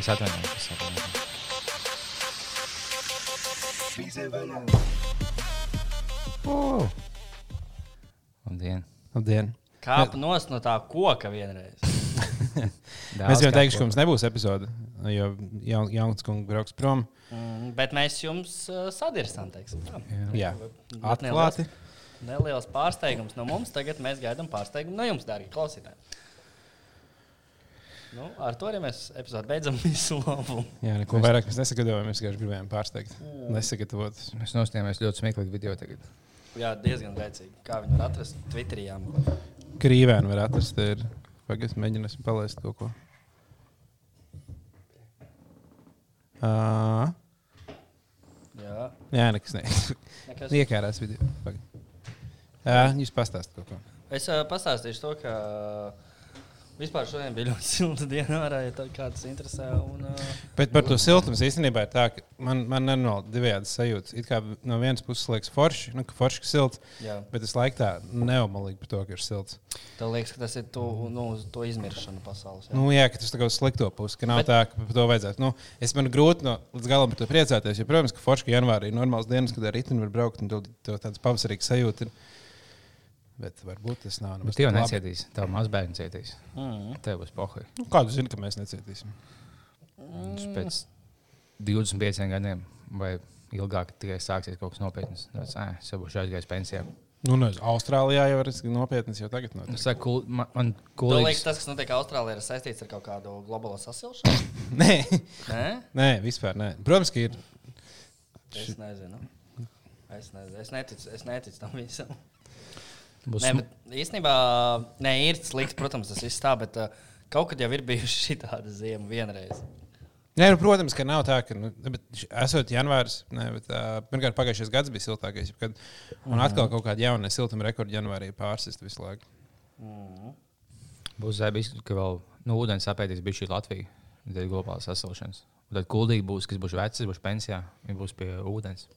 Es atvainojos. Es atvainojos. Oh, Labdien. labdien! Kāp nost no tā koka vienreiz. Mēs jau teikšu, ka mums nebūs epizode, jo ja, Jauns kungs brauks prom. Mm, bet mēs jums uh, sadirstām, teiksim. Tā. Jā, Bet atklāti. Neliels, neliels pārsteigums no mums. Tagad mēs gaidām pārsteigumu no jums, dārgie klausītāji. Nu, ar to arī mēs epizodi beidzam visu labu. Jā, neko vairāk mēs nesagatavojām. Mēs vienkārši gribējām pārsteigt. Nesagatavot. Mēs nostājāmies ļoti smieklīgi video tagad. Jā, diezgan veicīgi. Kā viņi var atrast Twitterī? Krīvēnu var atrast. Ir. Pagaidām, mēģināsim palaist kaut ko. Uh, jā. jā, nekas ne. Nekas. Iekārās video. Pagaid. Jā, jūs pastāstāt kaut ko. Es uh, pastāstīšu to, ka vispār šodien bija ļoti silta diena, ārā, ja kāds interesē. Un, uh, Bet par to siltumu īstenībā ir tā, ka man, man ir divējādi sajūtas. It kā no vienas puses liekas forši, nu, ka forši ir silts, jā. bet es laikā tā neomalīgi par to, ka ir silts. Tev liekas, ka tas ir tu, nu, to izmiršanu pasaules. Jā. Nu, jā, ka tas kā uz slikto pusi, ka nav Bet- tā, ka par to vajadzētu. Nu, es man grūti no, līdz galam par to priecāties. Jo, protams, ka forši, janvārī ir normāls dienas, kad ar riteni var braukt un tev tev tāds pavasarīgs sajūta. Ir. Bet varbūt tas nav. Bet tev necietīs. Tev mazbērns cietīs. Mm. Tev būs pohai. Nu, kādu zini, ka mēs necietīsim? Tas Pēc 25 gadiem vai ilgāk tikai sāksies kaut kas nopietns. Tas es jau būšu aizgājis pensijā. Nu, no, Austrālijā jau ir nopietnas jau tagad. Saku, cool, man, man Tev liekas, tas, kas notiek Austrālijā, ir saistīts ar kaut kādu globālo sasilšanu? Nē, Nē, nē, vispār nē. Protams, ka ir. es nezinu. Es, nezinu. es neticu, es neticu tam visam. Būs Nē, īstenībā ne, ir slikti, protams, tas viss tā, bet uh, kaut kad jau ir bijuši šāda ziema vienreiz. Nē, nu, protams, ka nav tā, ka. Nu, esot janvārs, ne, bet, uh, pirmkārt, pagājušais gads bija siltākais. Kad, un atkal kaut kāda jauna siltuma rekorda janvārī pārsist visu laiku. Mm. Būs zēbis, ka vēl nu, ūdens apēdīs bija šī Latvija. Tad ir globālās sasilšanas. Un Tad kuldīgi būs, kas būs vecs, būs pensijā, viņi būs pie ūdens.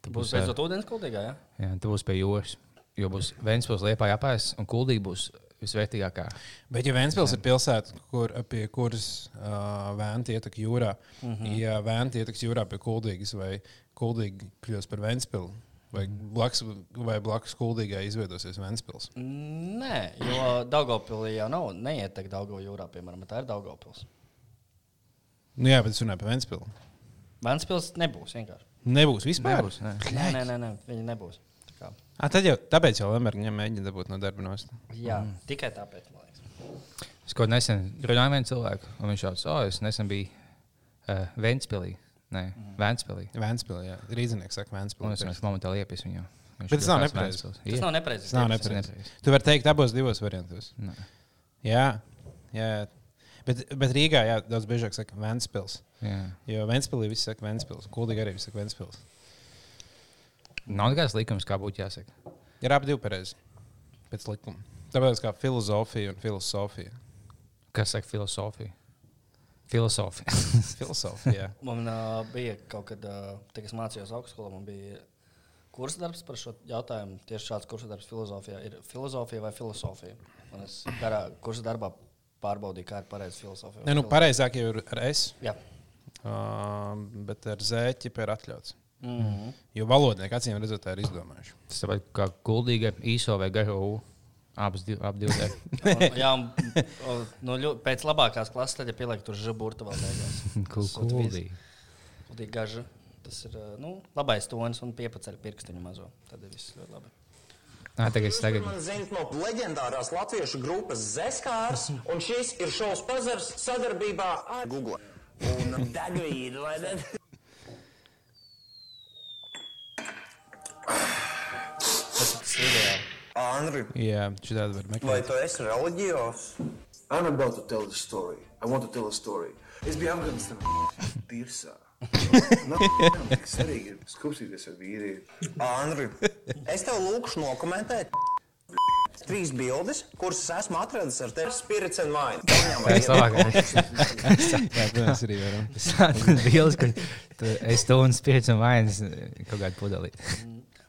Tad Būs ā, beidzot ūdens kuldīgā, jā? Jā, tu būsi pie jūras. Jo būs Vēnspils liepā jāpēs, un kuldīgi būs visvērtīgākā. Bet, ja Vēnspils ir pilsēta, kur, pie kuras uh, vēja ietek jūrā, mm Mhm. -hmm. ja vēja ieteks jūrā pie kuldīgas vai kuldīgi kļūs par Vēnspilu, vai blakus, vai blakus kuldīgai izveidosies Vēnspils. Nē, jo Daugopilī jau nav neiet tik Daugo jūrā, piemēram, tā ir Daugopils. Nu, jā, bet es runāju par Vēnspilu. Vēnspils nebūs vienkārši. Nebūs vispār. Nebūs, nē. Nē, nē, nē, nē viņi nebūs. Kā, À, tad jau, tāpēc jau Lemberga viņam mēģina dabūt no darba nost. jā, mm. tikai tāpēc. Es kaut nesen runāju ar vienu cilvēku, un viņš jau teica, oh, es nesen biju uh, Vēnspilī. Nē, Mhm. Vēnspilī. Vēnspils, jā. Rīznieks saka Un Vēnspils. es vienkārši momentāli iepis viņu. Viņš Bet tas nav nepareizi. Tas nav nepareizi. Tas nav nepareizi. Tu vari teikt abos divos variantos. Nē. Jā, jā. jā. Bet, bet Rīgā jā, daudz biežāk saka Vēnspils. Jā. Jo Vēnspilī viss saka Vēnspils. Kuldīgi arī viss saka Vēnspils. Nav nekāds likums, kā būtu jāsaka. Ir abi divi pareizi. Pēc likuma. Tāpēc kā filozofija un filozofija. Kas saka filozofija? Filozofija. filozofija. Man uh, bija kaut kad, uh, kad es mācījos augstskolā, man bija kursa darbs par šo jautājumu. Tieši šāds kursa darbs filozofijā ir filozofija vai filozofija. Un es garā kursa darbā pārbaudīju, kā ir pareizi filozofija. Ne, nu, pareizāk jau ir ar S, Jā. uh, bet ar zēķi ir atļauts. Mm -hmm. Jo valodnieki acīm redzot, tā ir izdomājuši. Tas tāpat kā kuldīga, īso vai garo U. Abas div, ap divi dēļ. Un, jā, un, un, nu, ļu, pēc labākās klases, tad, ja pieliek tur žaburta vēl beigās. Kuldīgi. Kuldīgi gaža. Tas ir uh, nu, labais tonis un piepaceļ pirkstiņu mazo. Tad ir viss ļoti labi. Nā, tagad es tagad. Man zinat no leģendārās latviešu grupas Zeskārs, un šis ir šovs pazars sadarbībā ar Google. Un Dagvīdu, vai ne? Ideāli. Andri, Jā, šitādi var vai meklēt. tu esi reliģijos? I'm about to tell the story. I want to tell a story. Es biju Afganistānā. Tirsā. Nav tik svarīgi ir skupstīties ar vīrieti. Andri, es tev lūkšu nokomentēt. Trīs bildes, kuras es esmu atradis ar tevi spirits and mind. Jā, protams, arī varam. Bildes, kur es to un spēju un vainas kaut kādu pudelī.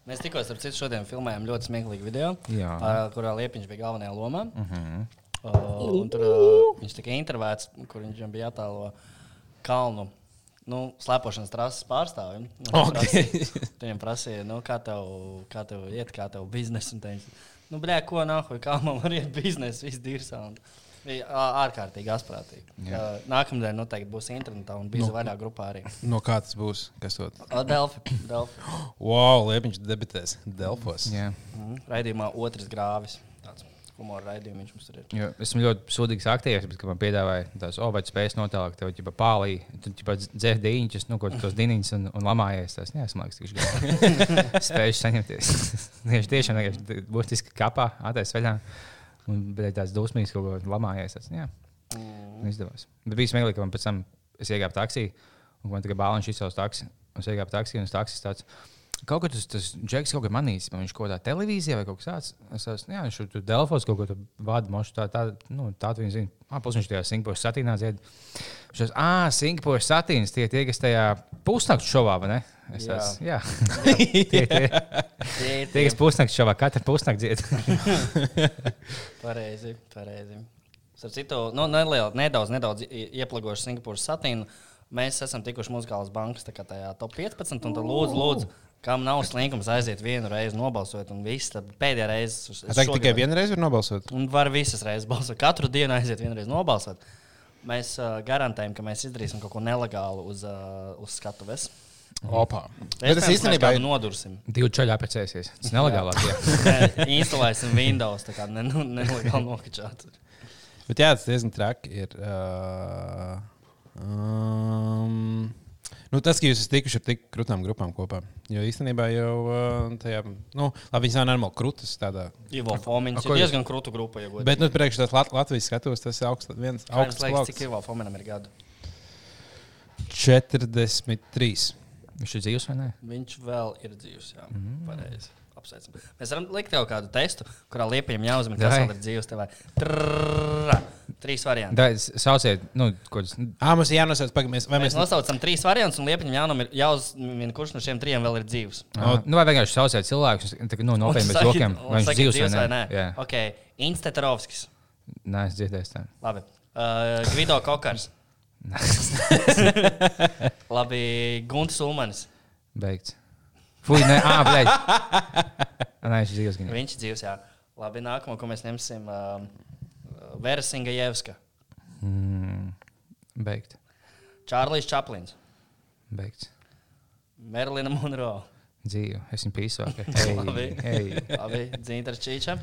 Mēs tikko ar citu šodien filmējām ļoti smieklīgu video, Jā. kurā Liepiņš bija galvenajā lomā. Mhm. Uh, un tur uh, viņš tika intervētas, kur viņš viņam bija jātālo kalnu. Nu, slēpošanas trases pārstāvjiem. Ok. prasīja- Viņam prasīja, nu, kā, tev, kā tev iet, kā tev biznesa. Un teica, nu, blē, ko nāk, kā man var iet biznesa, viss dirsā. Un Bija ārkārtīgi asprātīgi. Uh, Nākamdien noteikti būs internetā un bija vaļā grupā arī. No kā tas būs? Kas to? Uh, Delfi. Delfi. Wow, Liepiņš debitēs Delfos. Jā. Mhm. Raidījumā otrs grāvis. Tāds humora raidījums viņš mums tur ir. Jo esmu ļoti sūdīgs aktieris, bet, kad man piedāvāja tādu, oh, vai tu spēj notēlot, tev jau pāri, tu jau dzēri dīņķus, nu, ko tu tos dīņķus un, un lamājies. Tas, es domāju, ka viņš spēj saņemties. Viņš tiešām būtiski kapā, attaisno vaļā. Un bija tāds dusmīgs, kaut ko lamājies. Tas, jā, mm. izdevās. Bet bija smieklīgi, ka man pēc tam es iegāju taksī, un man tikai bāliņš izsauc taksi. Un es iegāju taksī, un tas taksis tāds. Kaut kā tas, tas džeks kaut kā manīs, man viņš kaut kādā televīzijā vai kaut kas tāds. Es esmu, jā, viņš tur Delfos kaut ko vada, mošu tā, tā, nu, tā viņa zina. Ah, plus viņš tajā Singapūras satīnā dzied. Viņš teica, ah, Singapūras satīns, tie, tie, kas tajā pusnakts šovā, vai ne? Es Jā. esmu, jā. tie, tie, Tie tie, kas pusnakts šovā, katra pusnakts dzied. Pareizi, pareizi. Starp citu, nu, neliela, nedaudz, nedaudz ieplagošu Singapūras satīnu. Mēs esam tikuši muzikālas bankas tajā top 15. Un tad lūdzu, lūdzu, kam nav slinkums, aiziet vienu reizi nobalsot. Un viss tad pēdējā reize. es Es teiktu, tikai vienu reizi var nobalsot. Un var visas reizes balsot. Katru dienu aiziet vienreiz nobalsot. Mēs uh, garantējam, ka mēs izdarīsim kaut ko nelegālu uz, uh, uz skatuves. Opā. Bet es mēs īstenībā kādu nodursim. Divi čaļi apprecēsies. Tas nelegālāk. Instalēsim Windows, tā kā ne, nu, nelegāli nokačāt. Bet jā, tas diezgan traki ir. Uh, um, nu, tas, ka jūs esat tikuši ar tik krūtām grupām kopā. Jo īstenībā jau uh, tajā, nu, labi, viņas nav normāli krūtis tādā. Ivo Fomiņš ir diezgan krūta grupa. Ja. Bet, nu, priekš tās Lat Latvijas skatos, tas ir augsts, viens augsts plauks. cik Ivo Fominam ir gadu? 43. Viņš ir dzīvs vai nē? Viņš vēl ir dzīvs. Jā, mm. pareizi. Apsveicam. Mēs varam likt tev kādu testu, kurā liepiem jāuzmina, kas vēl ir dzīvs. Tev ir trīs varianti. Da, sauciet, nu, ko tas Ā, mums ir jānosauc, pagaid, mēs, vai Mēs mēs, nosaucam trīs variantus, un liepiem jānomir- jāuzmina, kurš no šiem trim vēl ir dzīvs. No. Nu, vai vienkārši sauciet cilvēkus, nu, nopietni bez jokiem. Vai viņš saki, ir dzīvs vai nē? Jā, Ok, Instetarovskis. nē, es dzirdēju tā. Labi. Uh, Gvido Kokars. Labi, Gunts Ulmanis. Beigts. Fui, nē, ah, blēģ. Nē, viņš jau. Viņš ir dzīvs, jā. Labi, nākamo, ko mēs ņemsim, uh, Vera Singajevska, Mm, beigt. Čārlis Čaplins, Beigts. Merlina Monroe. Dzīve. Es viņu pīsāku. Labi. Hei, hei. Labi, Dzintars Čīča.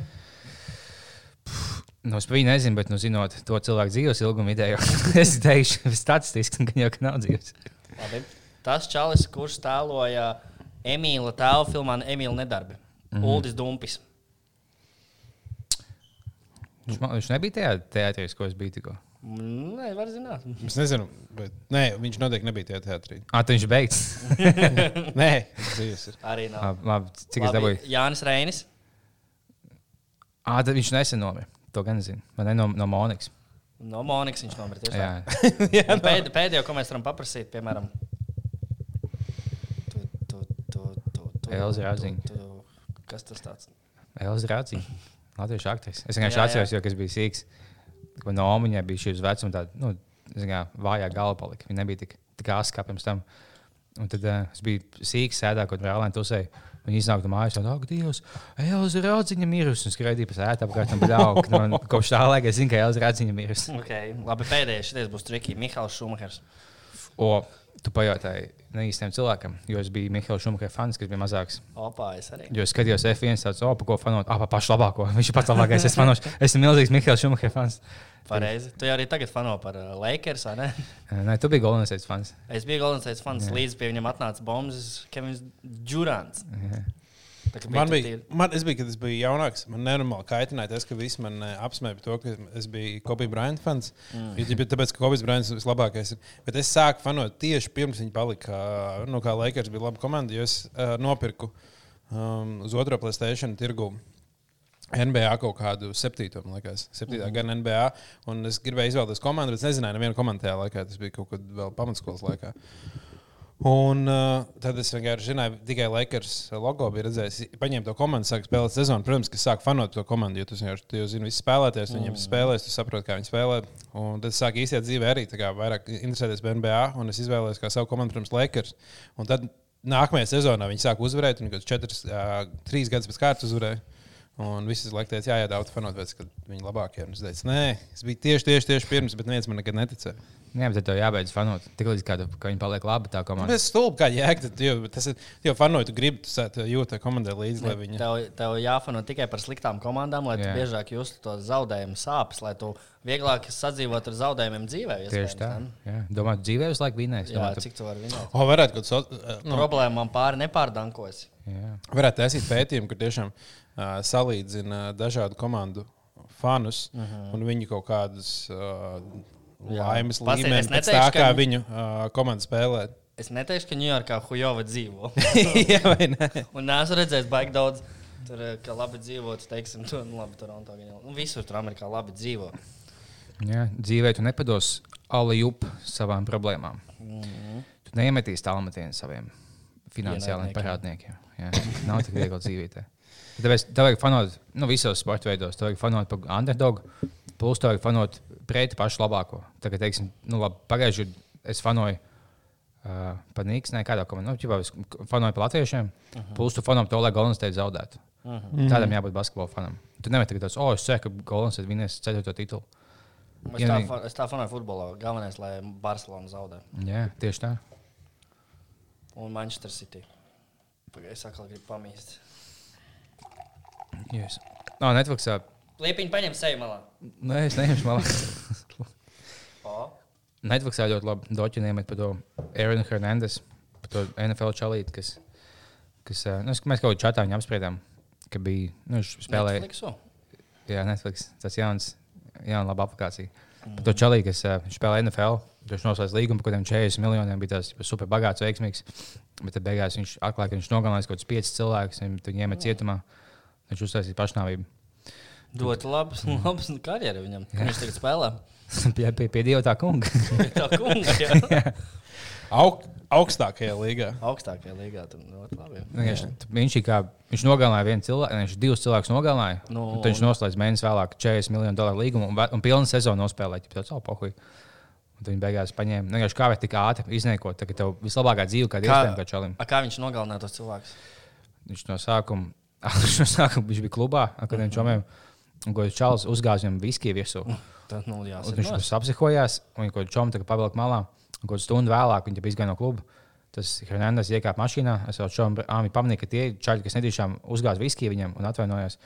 Nu, es viņu nezinu, bet, nu, zinot to cilvēku dzīves ilgumu ideju, es teikšu, statistiski, ka jau ka nav dzīves. Labi. Tas čalis, kurš tēloja Emīla tēlu filmā Emīla nedarbi. Mm -hmm. Uldis Dumpis. Viņš, man, viņš nebija tajā teātrī, ko es biju tikko. Nē, var zināt. es nezinu, bet, nē, viņš noteikti nebija tajā teātrī. Ah, tad viņš ir beigts. Nē, tas ir. Arī nav. Labi, labi, cik es Labi, dabūju? Jānis Reinis. Ah, tad viņš nesen nomira. To gan nezinu. Man ne no, no Monikas. No Monikas viņš nomira. tieši Jā, tā. Un Pēd, pēdējo, ko mēs varam paprasīt, piemēram, Elza tu- Kas tas tāds? Elza Rācija. Latviešu aktris. Es vienkārši atceros, jo, es biju sīgs. No Omaņai bija šī vecuma tāda, nu, kā, vājā galva palika. Viņa nebija tik, tik asa kā pirms tam. Un tad uh, es biju sīgs, sēdēju, kad brālēni tusēja. Viņa iznāk no mājas, un tā, Dievs, Elza Rādziņa mirusi. Un skraidīja pa sēdu apkārt, un bļauk. Nu, kopš tā laika es zinu, ka Elza Rādziņa mirusi. Okay. Labi, pēdējais šis būs Triki Mihāls Šumahers. O, tu pajautāji neīstam cilvēkam, jo es biju Mihaila Šumaka fans, kas bija mazāks. Opā, es arī. Jo es skatījos F1, tāds, oh, pa ko fanot, ah, pa pašu labāko. Viņš ir pats labākais. Es fanošu. Esmu milzīgs Mihaila Šumaka fans. Pareizi. Tu jau arī tagad fano par uh, Lakers, vai ne? Nē, tu biji Golden State fans. Es biju Golden State fans, līdz pie viņam atnāca bombas Kevins Džurants. Kā Man bija, tie- man, es biju, kad es biju jaunāks. Man nenormāli kaitināja tas, ka visi man eh, apsmēja par to, ka es biju Kobe Bryant fans. Mm. Ja, tāpēc, ka Kobe Bryant ir vislabākais. Bet es sāku fanot tieši pirms viņa palika. ā, Nu, kā Lakers bija laba komanda, jo es uh, nopirku um, uz otro Playstation tirgu. NBA kaut kādu septīto, man liekas, septītā mm. gada NBA. Un es gribēju izvēlēties komandu, bet es nezināju, nevienu komandu tajā laikā. Tas bija kaut kad vēl pamatskolas laikā. Un uh, tad es vienkārši zināju, tikai Lakers logo bija redzējis. Paņēmu to komandu, sāku spēlēt sezonu. Protams, ka sāku fanot to komandu, jo tu vienkārši tu jau zini, visi spēlētājs, viņiem mm. spēlēs, tu saproti, kā viņi spēlē. Un tad sāku īstenībā dzīvē arī kā vairāk interesēties par NBA, un es izvēlējos kā savu komandu, protams, Lakers. Un tad nākamajā sezonā viņi sāka uzvarēt, un kaut kāds četras, uh, trīs gadus pēc kārtas uzvarēja. Un viss laikam teica, jā, jā, daudz fanot, pēc, kad viņi labākie. Un es teicu, nē, es biju tieši, tieši, tieši pirms, bet neviens man nekad neticēja. Jā, bet tev jābeidz fanot. Tik līdz kādu, ka viņi paliek labi, tā komanda. Tas ir stulbi, kā jēga. tad, Jo, tas ir jau fanoju, tu gribi, tu tu jūti komandai līdzi, lai viņi. Tev, tev jāfano tikai par sliktām komandām, lai tu Jā. biežāk justu to zaudējumu sāpes, lai tu vieglāk sadzīvotu ar zaudējumiem dzīvē. Tieši tā. ne? Jā. Domāju, dzīvē visu laiku vinēs. Jā, Domāju, tu- cik tu vari vinēt? O, varētu kaut kāds. Uh, nu, Problēmām pāri nepārdankojas. Jā. varētu taisīt pētījumu, kur tiešām uh, salīdzina dažādu komandu fanus uh -huh. un viņu kaut kādas uh. Laimes līmeni es pēc neteikšu, tā, kā ka- viņu uh, komanda spēlē. Es neteikšu, ka Ņujorkā Hujova dzīvo. Jā, vai ne? Un neesmu redzējis baigi daudz. Tur, ka labi dzīvot, teiksim, tur, nu, labi, Toronto, gan jau- nu, visur tur Amerikā labi dzīvo. Jā. Dzīvē tu nepados alijup savām problēmām. Mhm. Tu neiemetīsi tālmetienu saviem finansiāliem parādniekiem. Jā. Nav tik viegli dzīvīt. Tāpēc tev vajag fanot nu, visos sporta veidos. Tev vajag fanot par underdogu, plus tev vajag fanot pretī pašu labāko. Tagad, teiksim, nu, labi, pagājušajā gadā es fanoju uh, par Nīks, ne kādā komandā. Nu, ķipā, es fanoju par latviešiem, uh -huh. plus tu par to, lai Golden State zaudētu. Uh -huh. Tādam jābūt basketbola fanam. Tu nevari tagad teikt, oh, es ceru, ka Golden State vinnēs 4. titulu. Es Jā, tā, fa- es tā fanoju futbolā. Galvenais, lai Barcelona zaudē. Jā, tieši tā. Un Manchester City. Pagaidzi, es atkal gribu pamīst. Yes. No, Netflixā. Liepiņu paņem seju malā. Nē, es neiešu malā. Netflixā ļoti labi doķinājumi par to Aaron Hernandez, par to NFL čalīti, kas, kas ā, nu, mēs kaut kādā čatā viņu apspriedām, ka bija, nu, viņš spēlēja. Netflixu? Jā, Netflix, tas jauns, jauna laba aplikācija. Par to čalīti, kas ā, viņš spēlēja NFL, viņš noslēdz līgumu par kaut kādiem 40 miljoniem, bija tas super bagāts, veiksmīgs, bet tad beigās viņš atklāja, ka viņš nogalinājis kaut kādus 5 cilvēkus, un viņi iemet cietumā, viņš uztaisīja pašnāvību. Ļoti labs, labs karjeras viņam. Kur Viņš tagad spēlē. pie, pie, pie dieva tā kunga. Pie Tā kunga jau Aug, augstākajā līgā. augstākajā līgā. Tur ļoti labi. Viņš, viņš, ir kā, viņš nogalināja vienu cilvēku, viņš divus cilvēkus nogalināja. Nu, Nu, tad viņš noslēdz mēnesi vēlāk 40 miljonu dolāru līgumu un, un pilnu sezonu nospēlēja. Tāpēc tāds opohuļ. Un tad viņi beigās paņēma. Vienkārši kā var tik ātri iznēkot, tagad tev vislabākā dzīve, kāda ir Kā- iespējama kā čalim. A, kā viņš nogalināja tos cilvēkus? Viņš no sākuma, viņš no sākuma viņš bija klubā, ar kādiem čomiem. Un ko čalis uzgāz viņam viskiju virsū. Tad, nu, jā, Un viņš tur apsihojās, un viņa kaut kādā čomā pavilka malā. Un kaut stundu vēlāk viņa bija izgāja no kluba. Tas Hernandez iekāpa mašīnā. Es jau šodien pamanīju, ka tie čaļi, kas netīšām uzgāza viskiju viņam un atvainojās,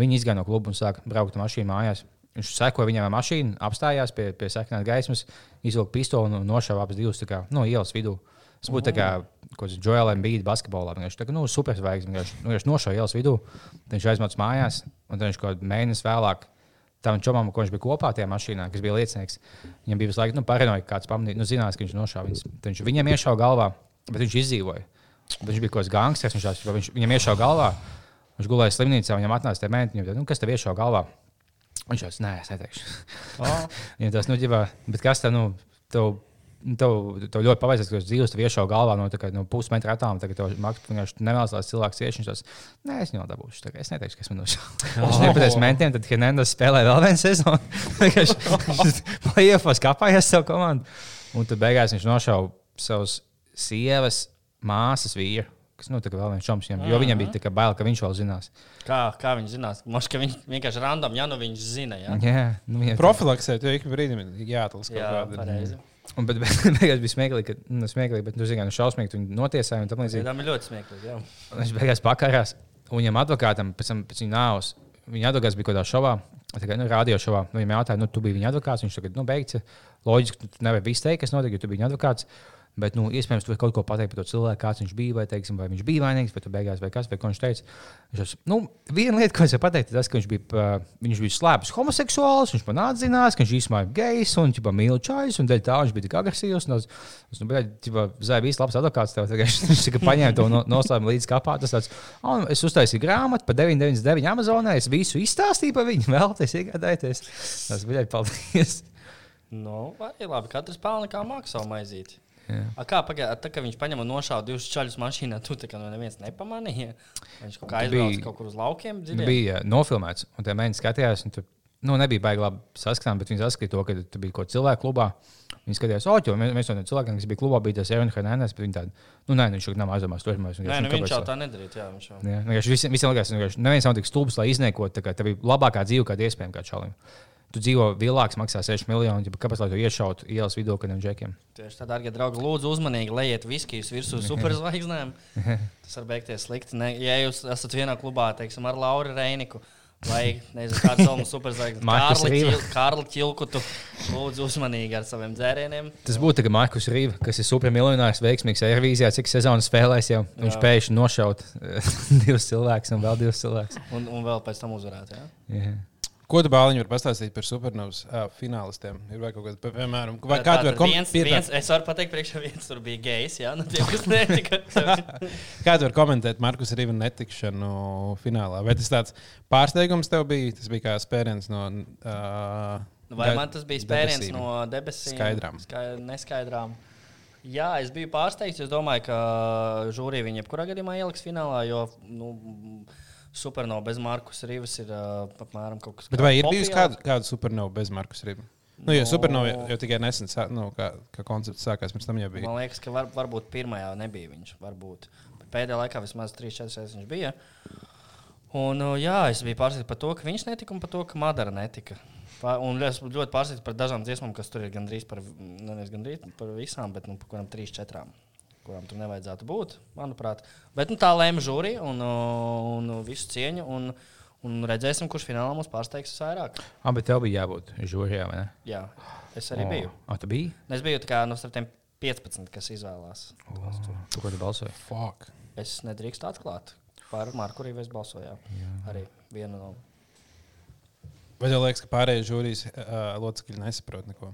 viņi izgāja no kluba un sāka braukt ar mašīnu mājās. Viņš sekoja viņam ar mašīnu, apstājās pie, pie saknās gaismas, izvilka pistoli un nošāva abas divas kā, no ielas vidū. Tas būtu tā kā kaut kāds Joel Embiid basketbolā. Viņš kā nu, superzvaigznes, viņš vienkārši nošāva ielas vidū. Viņš aizmāca mājās, un viņš kaut kādu mēnesi vēlāk tam čomam, ko viņš bija kopā tajā mašīnā, kas bija liecinieks. Viņam bija visu laiku nu, paranoja, kāds pamanīja, nu, zinās, ka viņš nošāva viņus. Viņš viņam iešāva galvā, bet viņš izdzīvoja. Viņš bija kaut kāds gangsters, viņš, tās- viņš viņam iešāva galvā. Viņš gulēja slimnīcā, viņam atnāca tie teica, nu, kas tev iešāva galvā? Viņš teica, nē, es neteikšu. Viņam tas, nu, ģibā, bet kas tev, nu, tev, tev, tev ļoti pavaicās, ka dzīves tev iešāva galvā no, kā, no pusmetra attāluma. Tagad tev maks, vienkārši nevēlas, lai cilvēks cieši. Viņš tās, nē, es viņu dabūšu. Kā Es neteikšu, kas man nošāva. Viņš nepateiks mentiem, tad Hernandez spēlē vēl vienu sezonu. Vienkārši Play-offs kāpājās savu komandu. Un tad beigās viņš nošāva savus sievas, māsas vīru. Kas nu, tā kā vēl viens čoms viņam, jo viņam bija tā bail, ka viņš vēl zinās. Kā, kā viņš zinās? Možda, ka viņš vienkārši random, ja nu viņš zina. Ja? Jā, nu, viņam, Profilaksē, tu ik brīdim ir jāatlas kaut Jā, kāda. pareizi. Un, bet beigās bija smieklīgi, ka, nu, smieklīgi, bet, nu, zināmā mērā, šausmīgi, ka viņi notiesāja tam līdzīgi. Zinām, ir ļoti smieklīgi. jā. Un Viņš beigās pakarās, un viņam advokātam pēc tam pēc viņa nāves. Viņa advokāts bija kaut kādā šovā, kā nu, radio šovā. Nu, viņam jautāja, nu, tu biji viņa advokāts. Viņš tagad, nu, beigts. Loģiski, tu nevari visu teikt, kas notika, jo tu biji viņa advokāts. Bet, nu, iespējams, tu vari kaut ko pateikt par to cilvēku, kāds viņš bija, vai, teiksim, vai viņš bija vainīgs, vai tu beigās, vai kas, vai ko viņš teica. Viņš nu, viena lieta, ko es varu pateikt, ir tas, ka viņš bija, viņš bija slēpts homoseksuāls, viņš man atzinās, ka viņš īstenībā ir gejs un ķipa, mīl čājus, un dēļ tā viņš bija tik agresīvs. Un, es, nu, bija zvaigznes, bijis labs advokāts. Tev, tagad, viņš tikai paņēma to no, noslēpumu līdz kapā. Tas tāds, "Ā, nu, es uztaisīju grāmatu par 999 Amazonē, es visu izstāstīju par viņu, vēlties iegādāties. Tas bija paldies. Nu, arī labi. Katrs pelna kā savu maizīti. A kā pagāja, tā, kad viņš paņēma un nošāva divus čaļus mašīnā, tu tā kā no neviens nepamanīja. Viņš kaut kā aizbrauca biji- kaut kur uz laukiem. Nu, dziļiem. bija uh, nofilmēts, un tie mēģināja skatījās. Tur, nu, nebija baigi labi saskatām, bet viņi saskatīja to, ka tur bija kaut kāda cilvēka klubā. Viņi skatījās, oh, jo mēs no cilvēkiem, kas bija klubā, bija tas Eronis Hernandez, bet viņi tādi, nu, nē, nu, viņš jau nav aizdomās. Nē, nu, viņš jau tā nedarīja. Jā, viņš jau. Jā, vienkārši visiem, visiem likās, ka neviens nav tik stulbs, lai izniekotu. tā kā Tev bija labākā dzīve, kāda iespējama kā čalim. Tu dzīvo vilāks, maksā 6 miljonus, kāpēc lai tu iešautu ielas vidū kādiem džekiem? Tieši tā, darbie draugi, lūdzu, uzmanīgi lejiet viskijas virsū superzvaigznēm. Tas var beigties slikti. Ne, ja jūs esat vienā klubā, teiksim, ar Lauru Reiniku. Vai nezinu, kāda ir Zelma superzvaigznes? Markus Kārli Čilkutu. Lūdzu, uzmanīgi ar saviem dzērieniem. Tas būtu tagad Markus Rīva, kas ir supermiljonārs, veiksmīgs Airvīzijā, cik sezonas spēlēs jau. Viņš Jā. pēkšņi nošaut divus cilvēkus un vēl divus cilvēkus. Un, un vēl pēc tam uzvarēt. Ja? Jā. Ko tu bāliņi var pastāstīt par supernovas uh, finālistiem? Ir vai kaut kāda, piemēram, vai kādu var komentēt? es varu pateikt, priekšā viens tur bija gejs. Jā, nu, tie, kas netika. Kādu var komentēt Markus Rīva netikšanu finālā? Vai tas tāds pārsteigums tev bija? Tas bija kā spēriens no. Uh, Vai man tas bija spēriens debesīm? no debesīm? Skaidrām. Skai, neskaidrām. Jā, es biju pārsteigts. Es domāju, ka žūrija viņu jebkurā gadījumā ieliks finālā, jo nu, supernovā bez Markus Rīvas ir uh, apmēram kaut kas Bet kā vai ir bijusi kāda, kāda supernova bez Markus Rīva? Nu, jo No. supernova jau, jau tikai nesen sā, nu, kā, kā koncepts sākās, pirms tam jau bija. Man liekas, ka var, varbūt pirmajā nebija viņš. Varbūt. Bet pēdējā laikā vismaz 3-4 reizes viņš bija. Un, jā, es biju pārsteigts par to, ka viņš netika un par to, ka Madara netika. Un es ļoti pārsteigts par dažām dziesmām, kas tur ir gandrīz par, nu, nevis gandrīz par visām, bet nu, par kurām 3-4. Kurām tur nevajadzētu būt, manuprāt. Bet nu, tā lēma žūrija un, uh, un visu cieņu. Un, un redzēsim, kurš finālā mums pārsteigs vairāk. Ah, bet tev bija jābūt žūrijā, vai ne? Jā, es arī biju. Ah, tu biji? Es biju tā kā no starp tiem 15, kas izvēlējās. Oh, tu ko tu balsoji? Fuck. Es nedrīkstu atklāt. Par Marku arī balsojām. Arī vienu no. Vai tev liekas, ka pārējie žūrijas uh, locekļi nesaprot neko?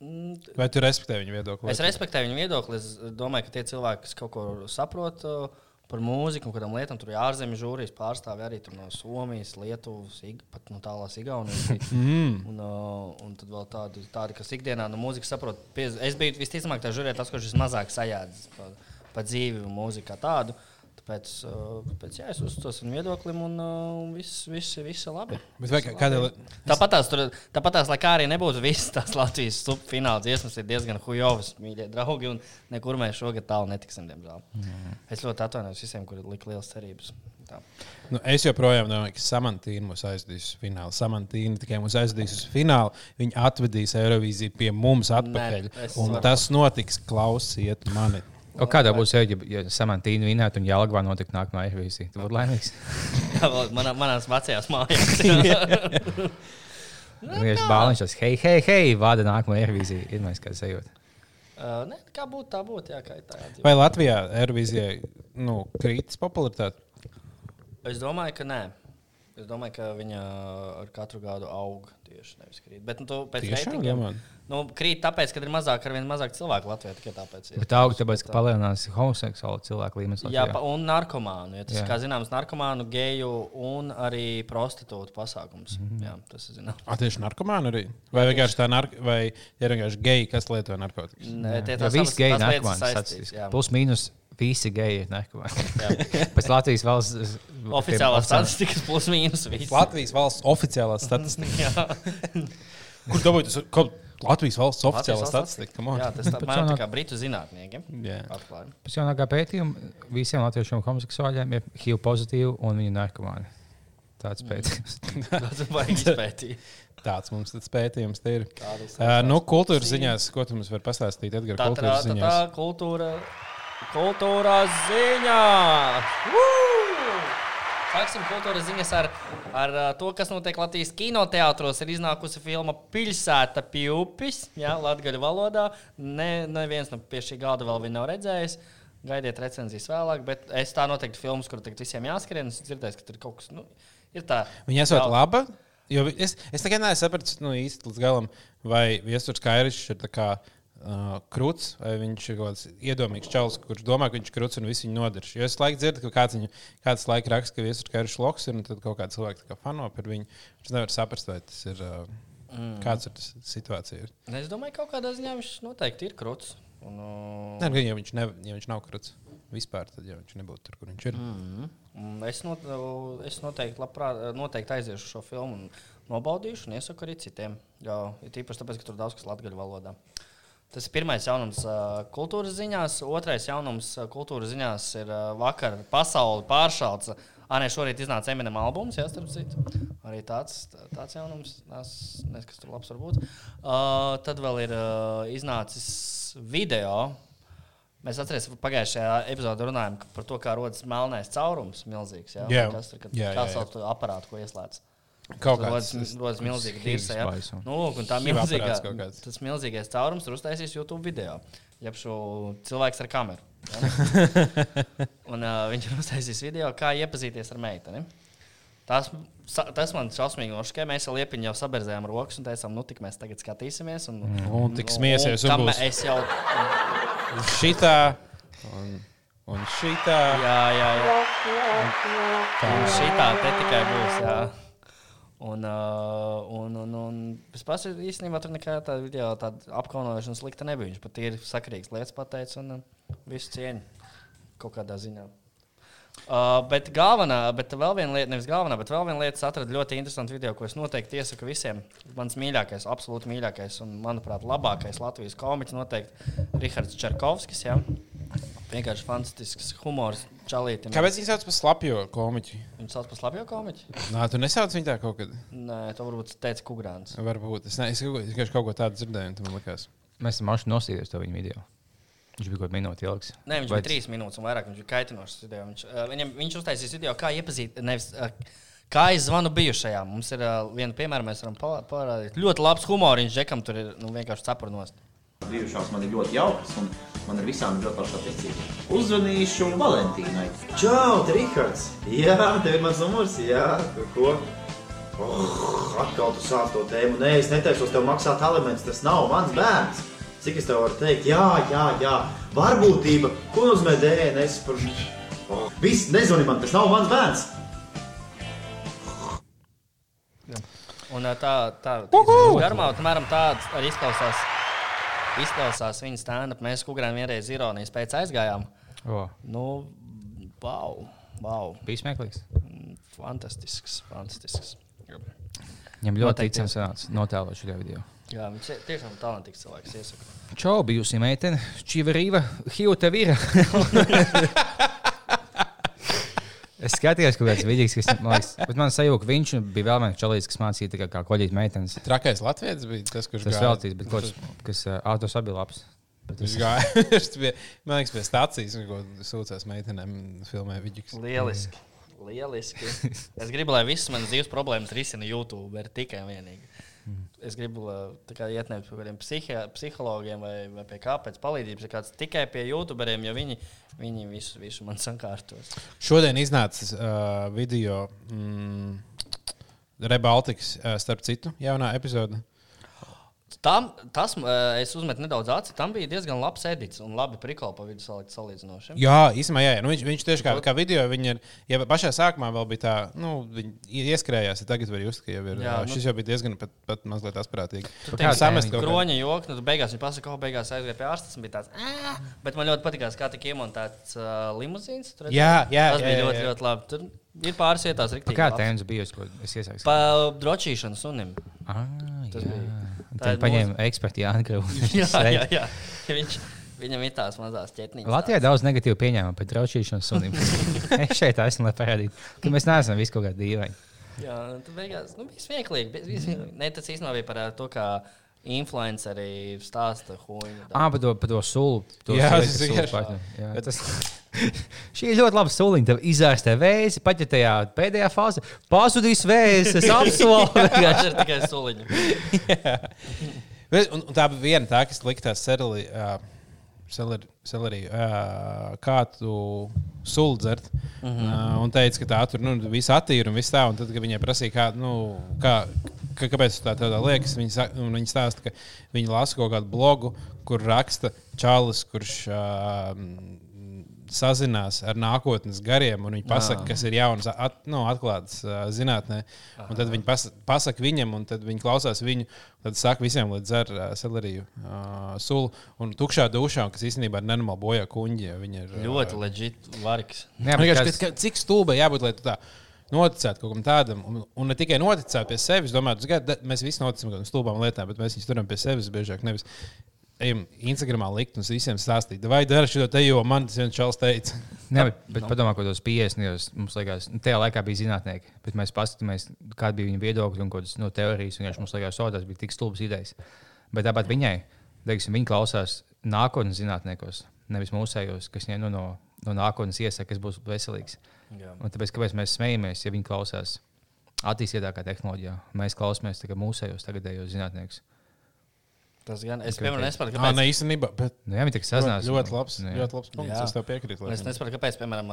Mm, Vai tu respektē viņu viedokli? Es respektēju viņu viedokli. Es domāju, ka tie cilvēki, kas kaut ko saprot uh, par mūziku un kādām lietām, tur ir ārzemju žūrijas pārstāvji arī tur no Somijas, Lietuvas, pat no tālās Igaunijas. mm. un, uh, un tad vēl tādi, tādi, kas ikdienā no mūzikas saprot. Es biju visticamāk tā žūrija, tas, kurš vismazāk sajādzis pa, pa dzīvi un mūziku kā tādu. Uh, tāpēc jā, es uzticos viņam viedoklim, un uh, viss, viss, ir labi. Bet vai kā- kāda Tāpat tās, tur, tāpat tās, lai kā arī nebūtu, visas tās Latvijas superfināla dziesmas ir diezgan hujovas, mīļie draugi. un Nekur mēs šogad tālu netiksim, diemžēl. Mm. Es ļoti atvainojos visiem, kuriem lika liels cerības. Tā. Nu, es joprojām domāju, ka Samantīna mūs aizvedīs uz finālu. Samantīna tikai mūs aizvedīs uz finālu. Viņa atvedīs Eirovīziju pie mums atpakaļ. Nē, es un tas notiks, klausiet mani. O, kādā būs ēģi, ja Samantīna vinētu un Jālgavā notikt nākamā Airvīzija? Tu būtu laimīgs. Jā, vēl manā, manās vecajās mājās. Vienkārši bāliņš tas, hei, hei, hei, vada nākamā Airvīzija. Ir mēs kā sajūta. uh, ne, kā būtu, tā būtu. Jā, kā tā, jā, Vai Latvijā Eirovīzijai nu, krītas popularitāte? Es domāju, ka nē. Es domāju, ka viņa ar katru gadu aug tieši nevis krīt. Bet nu, tu pēc reitingiem-? Nu, krīt tāpēc, ka ir mazāk, ar vien mazāk cilvēku Latvijā. Tikai tāpēc. Bet aug tāpēc, ka palielinās homoseksuālu cilvēku līmenis. Jā, pa, un narkomānu. Ja tas, Jā. Jā. kā zināms, narkomānu, geju un arī prostitūtu pasākums. Mm -hmm. Jā, tas ir zināms. A, tieši narkomāni arī? Vai vienkārši tā nark vai ir vienkārši geji, kas lieto narkotikas? Nē, tie Jā, tās visi geji ir narkomāni. jā. Plus mīnus visi geji ir. Jā. Pēc Latvijas valsts Oficiālā statistika plus mīnus. viss. Latvijas valsts oficiālā statistika. Jā, Kur dabūj tas? Ko? Latvijas valsts oficiālā statistika. come on. Jā, tas tā, Bet man jaunāk- tā kā britu zinātniekiem. Pēc jaunākā pētījuma visiem latviešiem homoseksuāļiem ir HIV pozitīvi un viņi ir narkomāni. Tāds pētījums. Tas vajag izpētīt. Tāds mums tas pētījums te ir. Uh, nu, kultūras ziņās, ko tu mums vari pastāstīt? Edgar, Tā tā kultūras tā, tā kultūra, kultūra ziņā. Woo! Sāksim kultūras ziņas ar, ar ā, to, kas notiek Latvijas kinoteātros. Ir iznākusi filma Pilsēta Pjūpis, jā, latviešu valodā. Ne, neviens no pie šī galda vēl nav redzējis. Gaidiet recenzijas vēlāk, bet es tā noteikti filmas, kur tagad visiem jāskrien. Es dzirdēju, ka tur ir kaut kas, nu, ir tā. Viņa esot Daudz- laba. Jo es, es tikai nesapratu nu, īsti līdz galam, vai Viestures Kairišs ir tā kā, uh, krūts, vai viņš ir kaut kāds iedomīgs čels, kurš domā, ka viņš ir krūts un viss viņu nodarš. Jo es laiku dzirdu, ka kāds, viņu, kāds laika raksta, ka Kairišs loks ir, un tad kaut kāds cilvēks kā fano par viņu. Es nevaru saprast, vai tas ir. Uh, mm. Kāds ir tas situācija? Ir. Es domāju, ka kaut kādā ziņā viņš noteikti ir krūts. Un, uh, Nē, gan, ja viņš, ne, ja viņš nav kruts vispār, tad jau viņš nebūtu tur, kur viņš ir. Mm. un es, not, es noteikti, labprāt, noteikti aiziešu šo filmu un nobaudīšu, un iesaku arī citiem. Jā, ir tīpaši tāpēc, ka tur daudz kas latviešu valodā. Tas ir pirmais jaunums kultūras ziņās. Otrais jaunums kultūras ziņās ir vakar pasauli pāršauts. Ah, nē, šorīt iznāca Eminem albums, jā, starp citu. Arī tāds, tāds jaunums, es nezinu, kas tur labs var būt. Uh, tad vēl ir uh, iznācis video. Mēs atceramies, pagājušajā epizodē runājām par to, kā rodas melnais caurums, milzīgs. Jā, Jā. kas tur, kad, Jā, jā, jā. sauc to aparātu, ko ieslēdz. Kaut Tur kāds. dirsa. jā. baisums. Nu, lūk, un tā milzīgā, kaut tas milzīgais caurums tur uztaisīs YouTube video. Šo cilvēks ar kameru. Ja? un, uh, viņš ir uztaisījis video, kā iepazīties ar meiteni. Tas, tas man šausmīgi nošķīra. Mēs ar Liepiņu jau saberzējām rokas un teicām, nu, tik mēs tagad skatīsimies. Un, Un tik smiesies, un būs- Es jau. Un šitā, un, un šitā. Jā, jā, jā. Un šitā te tikai būs. Jā. Un, uh, un, un, un es pats īstenībā tur nekā tāda video tāda apkaunošana slikta nebija. Viņš pat ir sakarīgs lietas pateicis un uh, visu cieņu kaut kādā ziņā. Uh, bet galvenā, bet vēl viena lieta, nevis galvenā, bet vēl viena lieta, es atradu ļoti interesantu video, ko es noteikti iesaku visiem. Mans mīļākais, absolūti mīļākais un, manuprāt, labākais Latvijas komiķis noteikti Rihards Čerkovskis. Ja? Vienkārši fantastisks humors, čalītam. Kāpēc viņi sauc par slapjo komiķu? Viņu sauc par slapjo komiķu? Nā, tu nesauc viņu tā kaut kad. Nē, to varbūt teica Kugrāns. Varbūt. Es, ne, es, kaut ko- es vienkārši kaut ko tādu dzirdēju, un tam likās. Mēs esam maši nosīdījuši to viņa video. Viņš bija kaut kādā minūtē ilgs. Nē, viņš Vai bija trīs minūtes un vairāk. Viņš bija kaitinošs. Video. Viņš, uh, viņam, viņš uztaisīs video, kā iepazīt. Nevis, uh, kā es zvanu bijušajām. Mums ir uh, viena piemēra, mēs varam pa- parādīt. Ļoti labs humoriņš, Džekam, tur ir nu, vienkārši cepurnos. Bijušās man ir ļoti jaukas, un man ar visām ir ļoti plaša attiecība. Uzzvanīšu Valentīnai. Čau, Rihards! Jā, tev ir mans numurs, jā, ko? Oh, atkal tu sāc to tēmu. Nē, es neteikšu, tev maksāt alimentus, tas nav mans bērns. Cik es tev varu teikt? Jā, jā, jā. Varbūtība, ko nozīmē DNS? Par... Oh, viss, nezvani man, tas nav mans bērns. Un uh, tā, tā garumā, apmēram tāds arī izklausās. Izklausās viņa stand-up. Mēs Kugrānam vienreiz ironijas pēc aizgājām. O, Nu, wow, wow. bija smieklīgs. Fantastisks, fantastisks. Viņam ļoti ticams sanāca notēlot šo video. Jā, viņš ir tiešām talantīgs cilvēks. Iesaku. Čau, bijusi meitene, Čivarīva, Hiju tev ir. es skatījos, kaut kāds vidīgs, kas man liekas, bet man sajūta, ka viņš bija vēl viens čalīts, kas mācīja kā, kā koļīt meitenes. Trakais Latvijas bija tas, kurš Tas gāja. veltīts, bet kaut kas, uh, autos abi labs. Bet Viņš es, gāja. Man liekas, pie stācijas, ko sūdzās meitenēm, filmē Vidžiks. Lieliski. Lieliski. Es gribu, lai visas manas dzīves problēmas risina YouTube, ir tikai un vienīgi. Es gribu uh, kā iet nevis pie kādiem psihi psihologiem vai, vai pie kā pēc palīdzības, bet kāds tikai pie YouTuberiem, jo viņi, viņi visu, visu man sakārtos. Šodien iznāca uh, video mm, Rebaltikas, uh, starp citu, jaunā epizode. Tam, tas uh, es uzmetu nedaudz acis. Tam bija diezgan labs edits un labi prikoli pa vidu salikt salīdzinoši. Jā, īstenībā, jā, jā. Nu, viņš, viņš tieši kā, kā video, viņa ir, ja pašā sākumā vēl bija tā, nu, viņi ieskrējās, ja tagad var just, ka jau ir, Jā, jā, nu- šis jau bija diezgan pat, pat mazliet asprātīgi. Kā samest kaut. Kroņa joks, nu, tu beigās viņa pasaka, ka beigās aizgāja pie ārsta. Tas bija tāds, "Ā!" bet man ļoti patīk, kā tika iemontēts uh, limuzīns. Tur Jā, jā, tas bija jā, jā, ļoti, jā. ļoti labi. Tur ir pāris vietās, rīktīgi. kā tēmas bija, ko es iesāku? Pa drošīšanu sunim. Ah, Tas jā. bija- Tad paņēma eksperti Jānis jā, jā, jā. Viņš, viņam ir tās mazās ķetniņas. Latvijā daudz negatīvu pieņēmumu par traucīšanu sunim. es šeit esmu, lai parādītu, ka mēs neesam visi kaut kādi dīvaini. Jā, tu beigās, nu, bija smieklīgi. bija- smieklīgi. Ne, tas īstenībā bija par to, kā influenceri stāsta huņu. Ah, par to, par to sulu. To Jā, sulu, tas ir. Jā, tas, šī ir ļoti laba suliņa. Tev izārstē vēzi, pat ja tajā pēdējā fāzē pazudīs vēzi. Es apsolu. Tas ir tikai. Bet- Un, un tā bija viena tā, kas liktās serli. Uh, Seleri, seleri, uh, kā tu sulu dzert. Uh -huh. uh, un teica, ka tā tur nu, viss attīra un viss tā. Un tad, kad viņai prasīja, kā, nu, kā, ka, kāpēc tā tādā liekas, viņa, viņa stāsta, ka viņa lasa kaut kādu blogu, kur raksta Čālis, kurš uh, sazinās ar nākotnes gariem, un viņi pasaka, kas ir jauns, at, nu, atklāts uh, zinātnē. Un tad viņi pas, pasaka viņam, un tad viņi klausās viņu. Tad saka visiem, lai dzer uh, seleriju uh, sulu un tukšā dušā, kas īstenībā ir nenormāli bojā kuņģi. Viņi ir Ļoti leģit varīgs. Jā, bet Vienkārši, kas- ka- Cik stulbi jābūt, lai tu tā noticētu kaut kam tādam, un, un ne tikai noticētu pie sevis. Domāju, da- mēs visi noticam kaut kādām stulbām lietām, bet mēs viņus turam pie sevis biežāk. Nevis ejam Instagramā likt un visiem stāstīt, vai dara šo te, jo man tas viens čels teica. Nē, bet, bet padomā, ko tos 50 gados mums liekas, nu, tajā laikā bija zinātnieki, bet mēs paskatāmies, kāda bija viņa viedokļa un kādas no teorijas. Vienkārši mums liekas, ka tas bija tik stulbas idejas. Bet tāpat viņai, teiksim, viņa klausās nākotnes zinātniekos, nevis mūsējos, kas viņai nu, no, no nākotnes iesaka, kas būs veselīgs. Jā. Un tāpēc, kāpēc mēs smejamies, ja viņi klausās attīstītākā tehnoloģijā, mēs klausāmies tikai mūsējos, tagadējos zinātniekus. Tas gan es piemēram nesaprotu, kāpēc. ne īstenībā, bet Nu, jā, viņi tikai ļoti, sazinās. ļoti labs. Nu, jā. Ļoti labs punkts. Jā. Es tev piekrītu. Es nesaprotu, kāpēc, piemēram,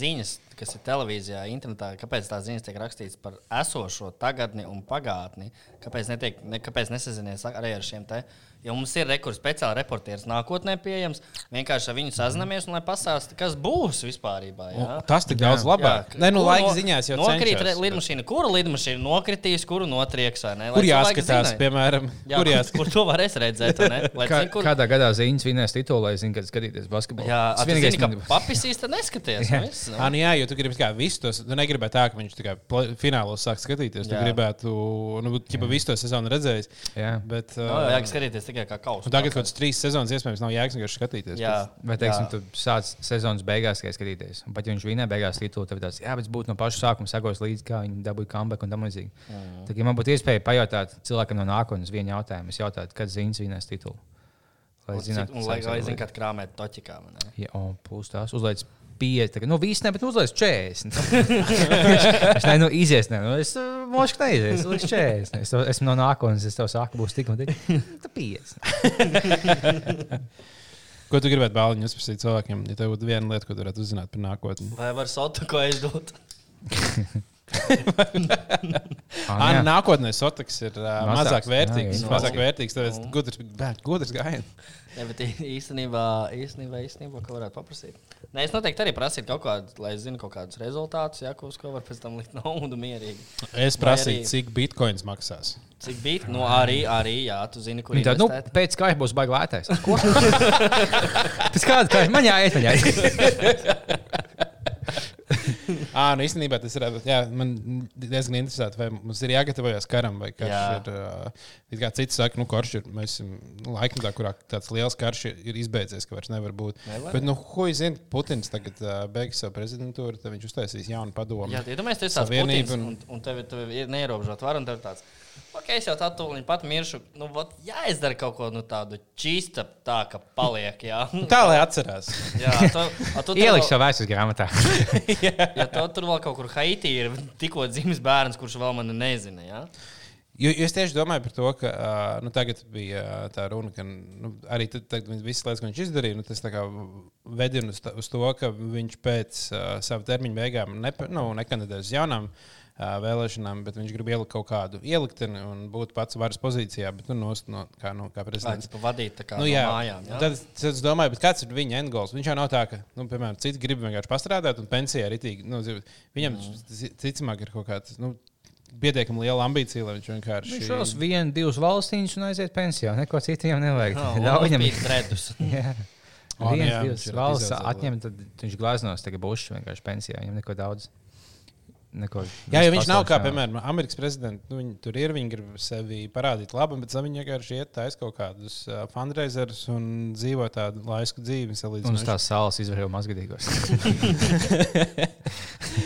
ziņas, kas ir televīzijā, internetā, kāpēc tās ziņas tiek rakstītas par esošo, tagadni un pagātni. Kāpēc, netiek, ne, kāpēc nesazinies arī ar šiem te? Jo mums ir rekurss speciāli reportieris nākotnē pieejams. Vienkārši ar viņu sazināmies un lai pastāstītu, kas būs vispār. Tas tik daudz labāk. Nē, nu, Kuru laika no- ziņās jau nokrīt lidmašīna. Kuru lidmašīnu nokritīs, kuru notrieks? vai ne? Lai Kur jāskatās, zina. piemēram, Jā, kur jāskatās? kur to varēs redzēt? vai ne? Lai Kā, zin, kur- kādā gadā ziņas vinnēs titulu, lai zinātu, kad skatīties basketbolu? Jā, Tas tu vienīgais, zini, ka man- papisīs, tad neskaties. Jā. nu viss, nu. Ah, nu jā, jo tu gribi kā visu to. Tu negribēji tā, ka viņš tikai finālos sāk skatīties. Tu Jā. gribētu, nu, ķipa visu to sezonu redzējis. Jā. Bet, No, uh, jā, skatīties tikai kā kausa. un tagad kaut kāds trīs sezonas iespējams nav jēgas vienkārši skatīties. Jā, Vai, teiksim, jā. tu sāc sezonas beigās, kā skatīties. Un pat ja viņš vinnē beigās titulu, tad tāds, jā, bet būtu no paša sākuma sekos līdzi, kā viņi dabūja comeback un tam līdzīgi. Mm. Tad, ja man būtu iespēja pajautāt cilvēkam no nākotnes vienu jautājumu, es jautātu, kad ziņas vinnēs titulu. Lai zinātu, kad krāpēt toķikā. Ja, un plus tās uzliek 5, tagad, nu, viss ne, bet uzliek 40. es nezinu, izies, ne, nu, es uh, mošu neizies, uzliek 40. Es esmu no nākotnes, es tev saku, būs tik un tik. Tu 5. Ko tu gribētu bāliņu uzprasīt cilvēkiem, ja tev būtu viena lieta, ko tu varētu uzzināt par nākotni? Vai var sotu ko aizdot? Nu, nākotnē Sotaks ir uh, mazāk vērtīgs. jā, jā. mazāk vērtīgs, tāpēc gudrs, bērn, gudrs gājiens. Jā, bet īstenībā, īstenībā, īstenībā, ko varētu paprasīt? Nē, es noteikti arī prasītu kaut kādu, lai es zinu kaut kādus rezultātus, jā, ko uz ko var pēc tam likt naudu mierīgi. Es prasīju, arī- cik bitkoins maksās. Cik bija? Nu, arī, arī, jā, tu zini, kur Tad, nu, pēc kājas būs baigta lētais. Ko? Pēc kāda kāja man jāiet, man jāiet. Ah, nu īstenībā tas ir. Jā, man diezgan interesanti, vai mums ir jāgatavojas karam, vai karš Jā. ir. Uh, kā cits saka, nu, karš ir. Mēs esam laikmetā, kurā tāds liels karš ir, ir izbeidzies, ka vairs nevar būt. Nevar. Bet, nu, ko zina, Putins tagad uh, beigs savu prezidentūru, tad viņš uztaisīs jaunu padomu. Jā, iedomājieties, tas ir Savienība un, un tev, tev ir neierobežot varu, un tev ir tāds. Ok, es jau tādu tūlīt pat miršu. Nu, vot, jāizdara kaut ko nu, tādu čīsta, tā ka paliek. Jā, Tā lai atcerās. jā tu, a, tu tur Ieliks savu vēstures grāmatā. Ja tu tur vēl kaut kur Haitī ir tikko dzimis bērns, kurš vēl mani nezina. Ja? Jo, jo es tieši domāju par to, ka uh, nu, tagad bija uh, tā runa, ka nu, arī tad, tad visas lietas, ko viņš izdarīja, nu, tas vedina uz, uz to, ka viņš pēc uh, sava termiņa beigām nepa- nu, nekandidēs uz jaunām uh, vēlēšanām, bet viņš grib ielikt kaut kādu ielikteni un būt pats varas pozīcijā, bet nu, nost no, kā, nu, kā Lai prezidents. tas vadītu tā kā Nu, no jā, mājām. Un Ja? tad, es- tad es domāju, bet kāds ir viņa endgols? Viņš jau nav tā, ka, nu, piemēram, citi grib vienkārši pastrādāt un pensijā arī tīk. Nu, viņam mm. ticamāk ir kaut kāds. Nu, Pietiekami liela ambīcija, lai viņš vienkārši. Viņš šos vienu, divus valstīņus un aiziet pensijā. Neko citu jau nevajag. No, viņam. Jā. O, nu Viens, jā, divas viņš ir valsts izaudzēts. atņem, tad viņš glaznos, tagad būs vienkārši pensijā. Viņam neko daudz. Neko, Jā, jo viņš nav kā, piemēram, Amerikas prezidents. Nu, viņi tur ir, viņi grib sevi parādīt labi, bet viņi vienkārši iet taisa kaut kādus uh, fundraiserus un dzīvo tādu laisku dzīvi. Un uz tās salas izvēlējās mazgadīgos.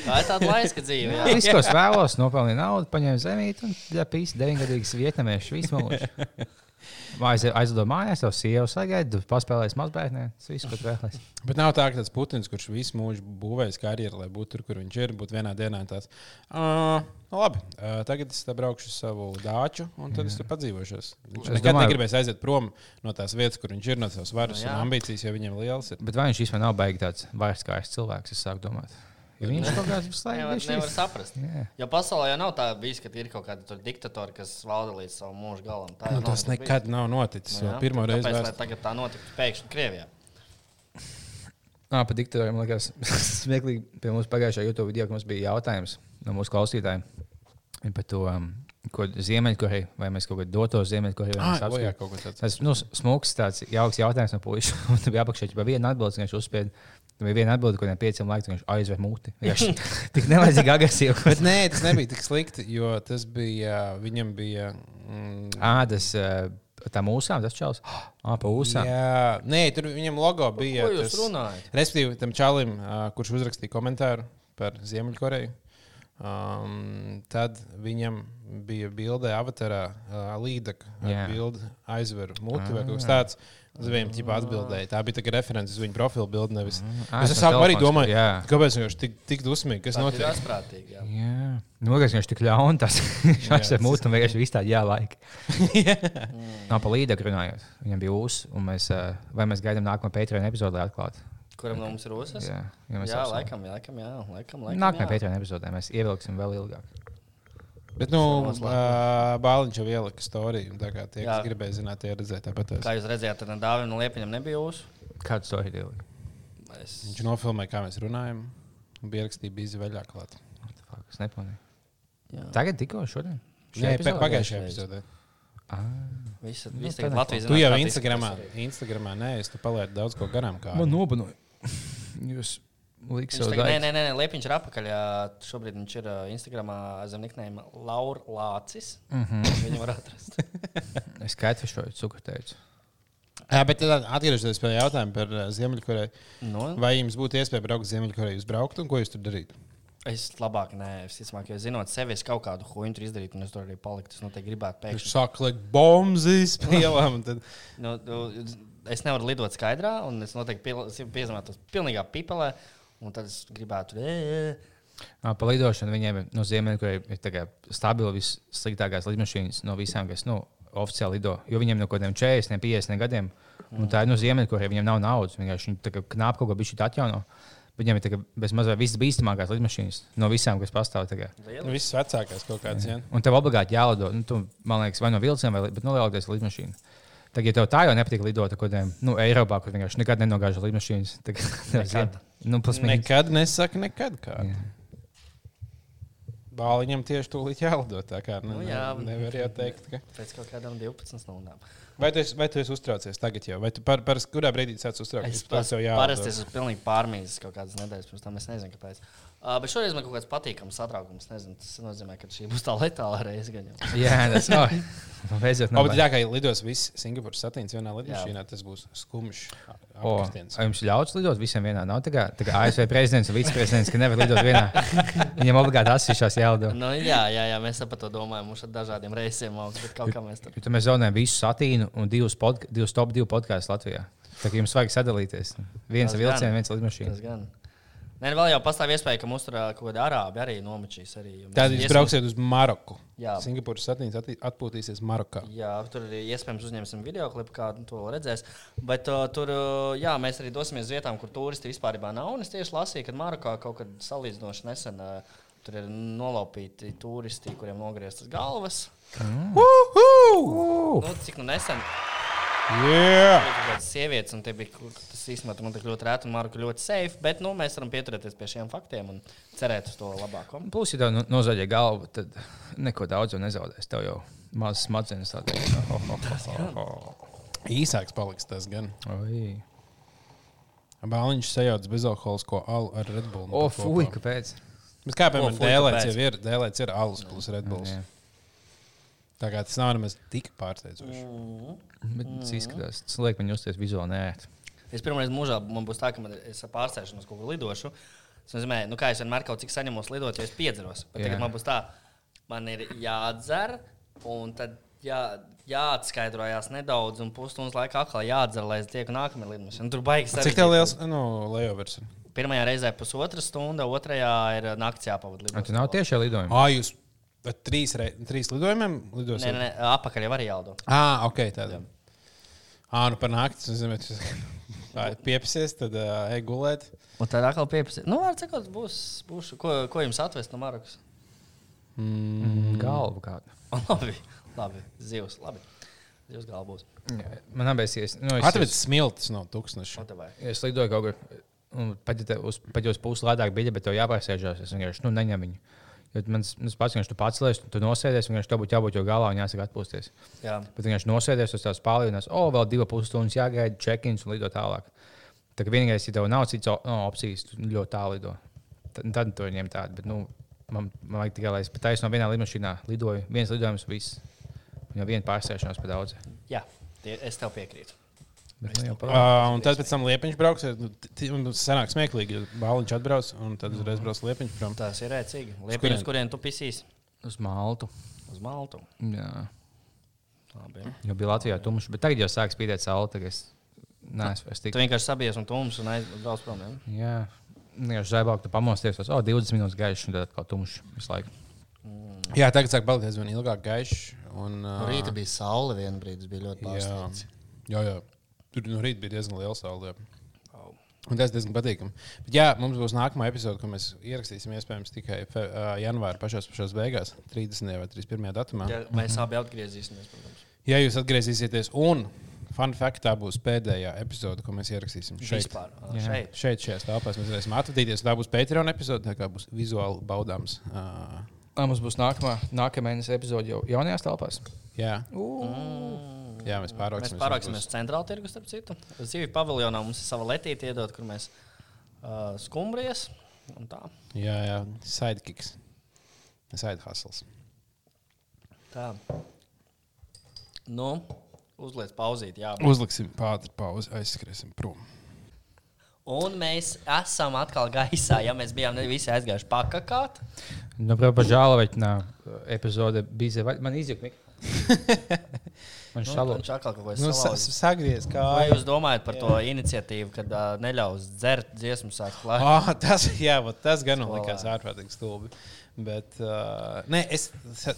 Tā ir tāda laiska dzīve. Jā. Viss, ko es vēlos, nopelnīju naudu, paņēmu zemīti un pīs deviņgadīgs vietnamiešu visu mūžu. Vai aiz- aizlido mājās, jau sieva sagaida, paspēlēs mazbērnē. Tas viss, ko tu vēlēsies. Bet nav tā, ka tas Putins, kurš visu mūžu būvējis karjeru, lai būtu tur, kur viņš ir, būtu vienā dienā tāds. Uh, nu labi, uh, tagad es braukšu uz savu dāču, un tad es tur padzīvošos. Viņš Es nekad domāju- negribēs aiziet prom no tās vietas, kur viņš ir, no savas varas Nu, un jā. ambīcijas, jo viņam liels ir. Bet vai viņš vispār nav baigi tāds vairs kā es cilvēks, es sāku domāt. Jo viņš kaut kāds visu laiku Nevar, bija nevar saprast. Jā. Jo pasaulē jau nav tā bijis, ka ir kaut kādi tur diktatori, kas valda līdz savu mūžu galam. Tā Nu, tas nekad nekad nav noticis. bijis. No Nu, reizi Kāpēc lai vēsturē. tagad tā notiktu pēkšņi Krievijā? Ah, par diktatoriem liekas, smieklīgi. Pie mums pagājušajā YouTube video, kad mums bija jautājums no mūsu klausītājiem par to, um, ko Ziemeļkoreja, vai mēs kaut ko vai mēs Ah, jā, kaut kas tāds. Tas nu, smūgs, tāds jauks jautājums no puikas. Un tur bija apakšā jau viena atbilde, ka viņš uzspēja. Tur bija viena atbilde, ko viņam pieciem laikam viņš aizver muti. Tik nevajadzīgi agresīvi. Bet nē, tas nebija tik slikti, jo tas bija. Viņam bija. Mm, Ādas, uh, tā mūsām, tas čels. Ah, pa ūsām. jā, nē, tur viņam logo bija. Ko jūs tas- runājat? Respektīvi, tam čalim, uh, kurš uzrakstīja komentāru par Ziemeļkoreju, um, tad viņam bija bilde avatarā uh, līdaka Jā. bildi aizveru muti vai kaut kas tāds. Uz viņiem ķipā atbildēja. Tā bija referents uz viņu profilu bildi. Nevis. Ah, Es sākumā arī domāju, jā. kāpēc viņš tik, tik dusmīgi, kas Tas ir notiek. asprātīgi. jā. Jā, nu, viņš tik ļauns. Tas viņš aizsver muti un vienkārši viss tāds jālaika. Nav pa līdekļu runājot. Viņam bija ūs, un mēs, uh, vai mēs gaidām nākamo Patreon epizodē atklāt. Kuram no mums ir rosas? Jā, ja mēs Jā, apsveram. laikam, laikam, jā, laikam. laikam Nākamajā jā. Patreon epizodē mēs ievilksim vēl ilgāk. Bet, nu, Bāliņš jau ielika storiju. tā kā Tie, kas Jā. gribēja zināt, tie redzēja tāpat. Kā jūs redzējāt, tad dāvana no liepiņiem nebija jūsu. Kādu to ideju? Es... Viņš nofilmēja, kā mēs runājam. un Bija rakstīts, bija veļā klāt. Es nepamanīju. Jā. Tagad tikko šodien? Nē, pagājušajā epizodē. Visi, Nu, visi tā tagad neko. Latvijas Tu jau Instagramā. Instagramā nē, es tu palaidu daudz ko garām. Kā. Man nobanoja. Jūs liks Viņš sev tagad, nē, nē, nē, Liepiņš ir apakaļ. Šobrīd viņš ir Instagramā zem niknējuma Laura Lācis. Mhm. Viņu var atrast. Es skaidroju, cukuru teicu. Jā, bet tad atgriežoties pie jautājuma par Ziemeļkoreju. Nu, Vai jums būtu iespēja braukt uz Ziemeļkoreju, uz braukt un ko jūs tur darītu? es labāk, nē, es ticamāk, jo zinot sevi, es kaut kādu huņu tur izdarītu, un es tur arī paliktu. Es noteikti gribētu Viņš pēkšņi. sāk likt bombas spēlēm. un Tad... Nu, nu, es nevaru lidot skaidrā, un es noteikti piezemētos pilnīgā pipelē, un tad es gribētu. Ā, Par lidošanu viņiem ir no Ziemeļkorejas ir tā kā stabili vissliktākās lidmašīnas no visām, kas nu, oficiāli lido. Jo viņiem no kaut kādiem 40, 50 gadiem, un tā ir no Ziemeļkorejas, viņiem nav naudas. Vienkārši Viņi tā kā knāp kaut ko bišķi atjauno. Bet Viņiem ir tā bez mazliet visas bīstamākās lidmašīnas no visām, kas pastāv. tā kā. Nu, Viss vecākais kaut kāds. Ja? Un tev obligāti jālido. Nu, tu, man liekas, vai no vilciena, vai bet, nu, lielākoties lidmašīna. Tagad, ja tev tā jau nepatīk lidot ar kaut kādiem nu, Eiropā, kur vienkārši nekad nenogāžas lidmašīnas, tad tev zina. Nu, mīnus. Nekad nesaka, nekad. Kā. Jā. Bāliņam tieši tūlīt jālido. Tā kā nu, Nu, jā. nevar jau teikt, ka. Pēc kaut kādām 12 stundām. Vai tu, esi, vai tu esi uztraucies tagad jau? Vai tu par, par kurā brīdī sāc uztraukties? Es par to, jau parasti esmu pilnīgi pārmīzis kaut kādas nedēļas pirms tam. Es nezinu, kāpēc. Uh, bet šoreiz man kaut kāds patīkams satraukums. Nezinu, tas nozīmē, ka šī būs tā letāla reize. Jā, tas ir. Beidzot, O, nav bet jā, kā lidos viss Singapūras satīns vienā lidmašīnā, tas būs skumjš. O, apkritiens. a jums ļauts lidot visiem vienā? Nav tā kā, tā kā ASV prezidents un viceprezidents, ka nevar lidot vienā. Viņam obligāti asišās jālido. Nu, jā, jā, jā, mēs par to domājam. Mums ir dažādiem reisiem augsts, bet kaut kā mēs tur. Tad mēs zaudējam visu satīnu un divus, podka, divus top divu podkāstus Latvijā. Tā kā jums vajag sadalīties. Viens vilciens, gan. viens lidmašīna. gan. Nē, vēl jau pastāv iespēja, ka mums tur kaut kādi arābi arī nomačīs. Arī, Tad jūs iespējams- brauksiet uz Maroku. Jā. Singapūras atti- atpūtīsies Marokā. Jā, tur arī iespējams uzņemsim video klipu, kādu to redzēs. Bet uh, tur, uh, jā, mēs arī dosimies uz vietām, kur turisti vispār nav. Un es tieši lasīju, ka Marokā kaut kad salīdzinoši nesen uh, tur ir nolaupīti turisti, kuriem nogrieztas galvas. Nu, cik nu nesen Jā! bija kaut kādas sievietes, un bija tas īstenībā tur notiek ļoti rēti un Maroka ļoti safe. Bet nu, mēs varam pieturēties pie šiem faktiem un cerēt uz to labāko. Plus, ja tev no- nozaļie galva, tad neko daudz jau nezaudēs. Tev jau maz smadzenes tādā veidā. Īsāks paliks tas gan. Oi. Bāliņš sajauc bezalkoholisko alu ar Red Bull. O, fuj, kāpēc? Bet kā piemēram, dēlēts jau ir, dēlēts ir alus plus Red Bulls. Tā kā tas nav nemaz tik pārsteidzoši. Bet tas izskatās, tas liek man justies vizuāli nērti. Es pirmoreiz mūžā man būs tā, ka man pārsēšanos kaut kur lidošu. Tas nozīmē, nu, kā es vienmēr kaut cik saņemos lidot, jo es piedzeros. Bet tagad man būs tā, man ir jādzer, un tad jā, jāatskaidrojas nedaudz, un pusstundas laikā atkal jādzer, lai es tieku nākamajā lidmašīnā. Tur baigs. Cik tev liels nu, layovers? ir? Pirmajā reizē pusotra stunda, otrajā ir nakts jāpavada Vai lidot. tu nav tieši lidojumi? Ā, jūs ar trīs, rei, trīs lidojumiem Nē, lidosiet? nē, nē, apakaļ jau arī jālido. Ah, ok, tādā. Ah, nu par nakti, piepsies, tad uh, ej gulēt. Un tad atkal pieprasīt, nu, ar cik tas būs, būs ko, ko jums atvest no Marokas? Mm. Galvu kādu. labi, labi, zivs, labi. Zivs galva būs. Jā, Man abēsies. Nu, es, Atved no tūkstoša. Ko tev vajag? es lidoju kaut kur ja tev uz, ja uz pusi lētāk bija, bet tev jāpārsēžās. Es vienkārši nu, neņemu viņu. Jo mans, mans pats, viņš tu pats lēs, tu nosēdies, vienkārši tev būtu jābūt jau galā un jāsaka atpūsties. Jā. Bet vienkārši nosēdies uz tās pārliekas, o, vēl divas pusstundas jāgaida, check-ins un lido tālāk. Tā kā vienīgais, ja tev nav cits no, opcijas, tu ļoti tālu lido. Tad, tad tu ņem tādu. Bet, nu, man, man vajag tikai, lai es pat taisnu no vienā lidmašīnā lidoju. viens lidojums, viss. Un jau viena pārsēšanās par daudz. Jā, tie, es tev piekrītu. Bet, nu, Uh, un tad pēc tam liepiņš brauks. Nu, tas sanāk smieklīgi, ja bāliņš atbrauc un tad uzreiz brauc liepiņš prom. Tas ir rēcīgi. Liepiņš, kurien tu pisīs? uz Maltu. Uz Maltu. Jā. Labi. Jo bija Latvijā tumšs, bet tagad jau sāk spīdēt saule. Tagad es neesmu vairs tik. Tu vienkārši sabies un tums un aizbrauc prom. Ja? Jā, vienkārši zaibāk, tu pamosties, tas, oh, 20 minūtes gaišs un tad atkal tumšs visu laiku. Jā, tagad sāk palikt aizvien ilgāk gaišs. Un, uh, rīta bija saule vienā brīdī, tas bija ļoti Jā, pārsteigts. jā, jā. Tur no rīta bija diezgan liela saule. jā. Un tas diezgan patīkami. Bet, jā, mums būs nākamā epizode, ko mēs ierakstīsim iespējams tikai fe, uh, janvāra pašās, pašās beigās, 30. vai 31. datumā. Ja mēs abi atgriezīsimies, protams. Ja jūs atgriezīsieties, un fun fact, tā būs pēdējā epizode, ko mēs ierakstīsim šeit. Vispār. Jā. Šeit. Šeit, šajās telpās mēs varēsim atvadīties. Tā būs Patreon epizode, tā kā būs vizuāli baudāms. Uh, Ā, Mums būs nākamā, nākamā mēneša epizode jau jaunajās telpās. jā, Mm. Jā, mēs Mēs pārāksimies. pārāksimies centrālā tirgu, starp citu. Zīvi paviljonā mums ir sava letīte iedot, kur mēs uh, skumbrijas un tā. Jā, jā, sidekicks. Side hustles. tā. Nu, uzliec pauzīt, jā. Uzliksim pātri pauzi, aizskriesim prom. Un mēs esam atkal gaisā, ja mēs bijām ne visi aizgājuši pakakāt. Nu, protams, žēlovētnā epizode bija zeva. Man izjūta, man Nu, viņš atkal kaut ko Nu, sa- salauza. sagriez kā. Vai jūs domājat par to iniciatīvu, kad uh, neļaus dzert dziesmu sākt klāt? Oh, tas, jā, vot tas gan man likās ārprātīgi stulbi. Bet, uh, nē, es,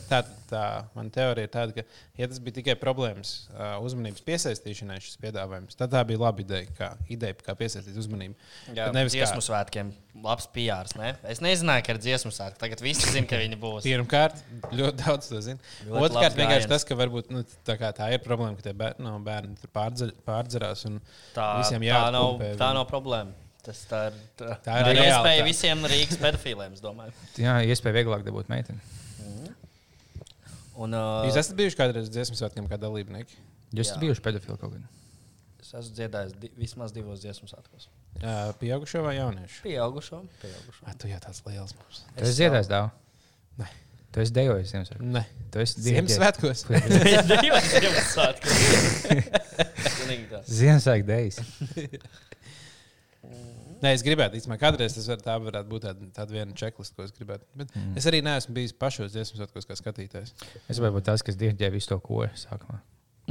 tā, tā mana teorija ir tāda, ka, ja tas bija tikai problēmas uh, uzmanības piesaistīšanai, šis piedāvājums, tad tā bija laba ideja, kā, ideja, kā piesaistīt uzmanību. Jā, Bet nevis kā- dziesmu svētkiem. Labs PR. Ne? Es nezināju, ka ir dziesmu svētki. Tagad visi zina, ka viņi būs. Pirmkārt, ļoti daudz to zina. Otrkārt, vienkārši tas, ka varbūt nu, tā, kā tā ir problēma, ka tie bērni, no, bērni pārdzer, pārdzerās. Un Tā, visiem tā, nav, tā nav problēma. Tas tā ir, tā, Tā ir tā ir iespēja visiem Rīgas pedofīliem, es domāju. Jā, iespēja vieglāk dabūt meiteni. Un, uh, Jūs esat bijuši kādreiz dziesmu svētkiem kā dalībnieki? Jūs esat bijuši pedofili kaut kad. es esmu dziedājis di vismaz divos dziesmu svētkos. Uh, Pieaugušo vai jauniešu? Pieaugušo. Pieaugušo. Ah, tu jau tāds liels mums. Tu esi dziedājis dāvā? Nē. Tu esi dejojis Ziemassvētkos. Nē, Tu esi dieģējis. Ziemassvētkos. Divos Ziemassvētkos. Pilnīgi tā. Ziemassvētku dejas. Nē, es gribētu, īstenībā, kādreiz tas var, tā varētu būt tāda, tāda viena checklist, ko es gribētu. Bet mm. es arī neesmu bijis pašos dziesmu svētkos kā skatītājs. Es gribēju būt tas, kas dieģēja visu to koru sākumā.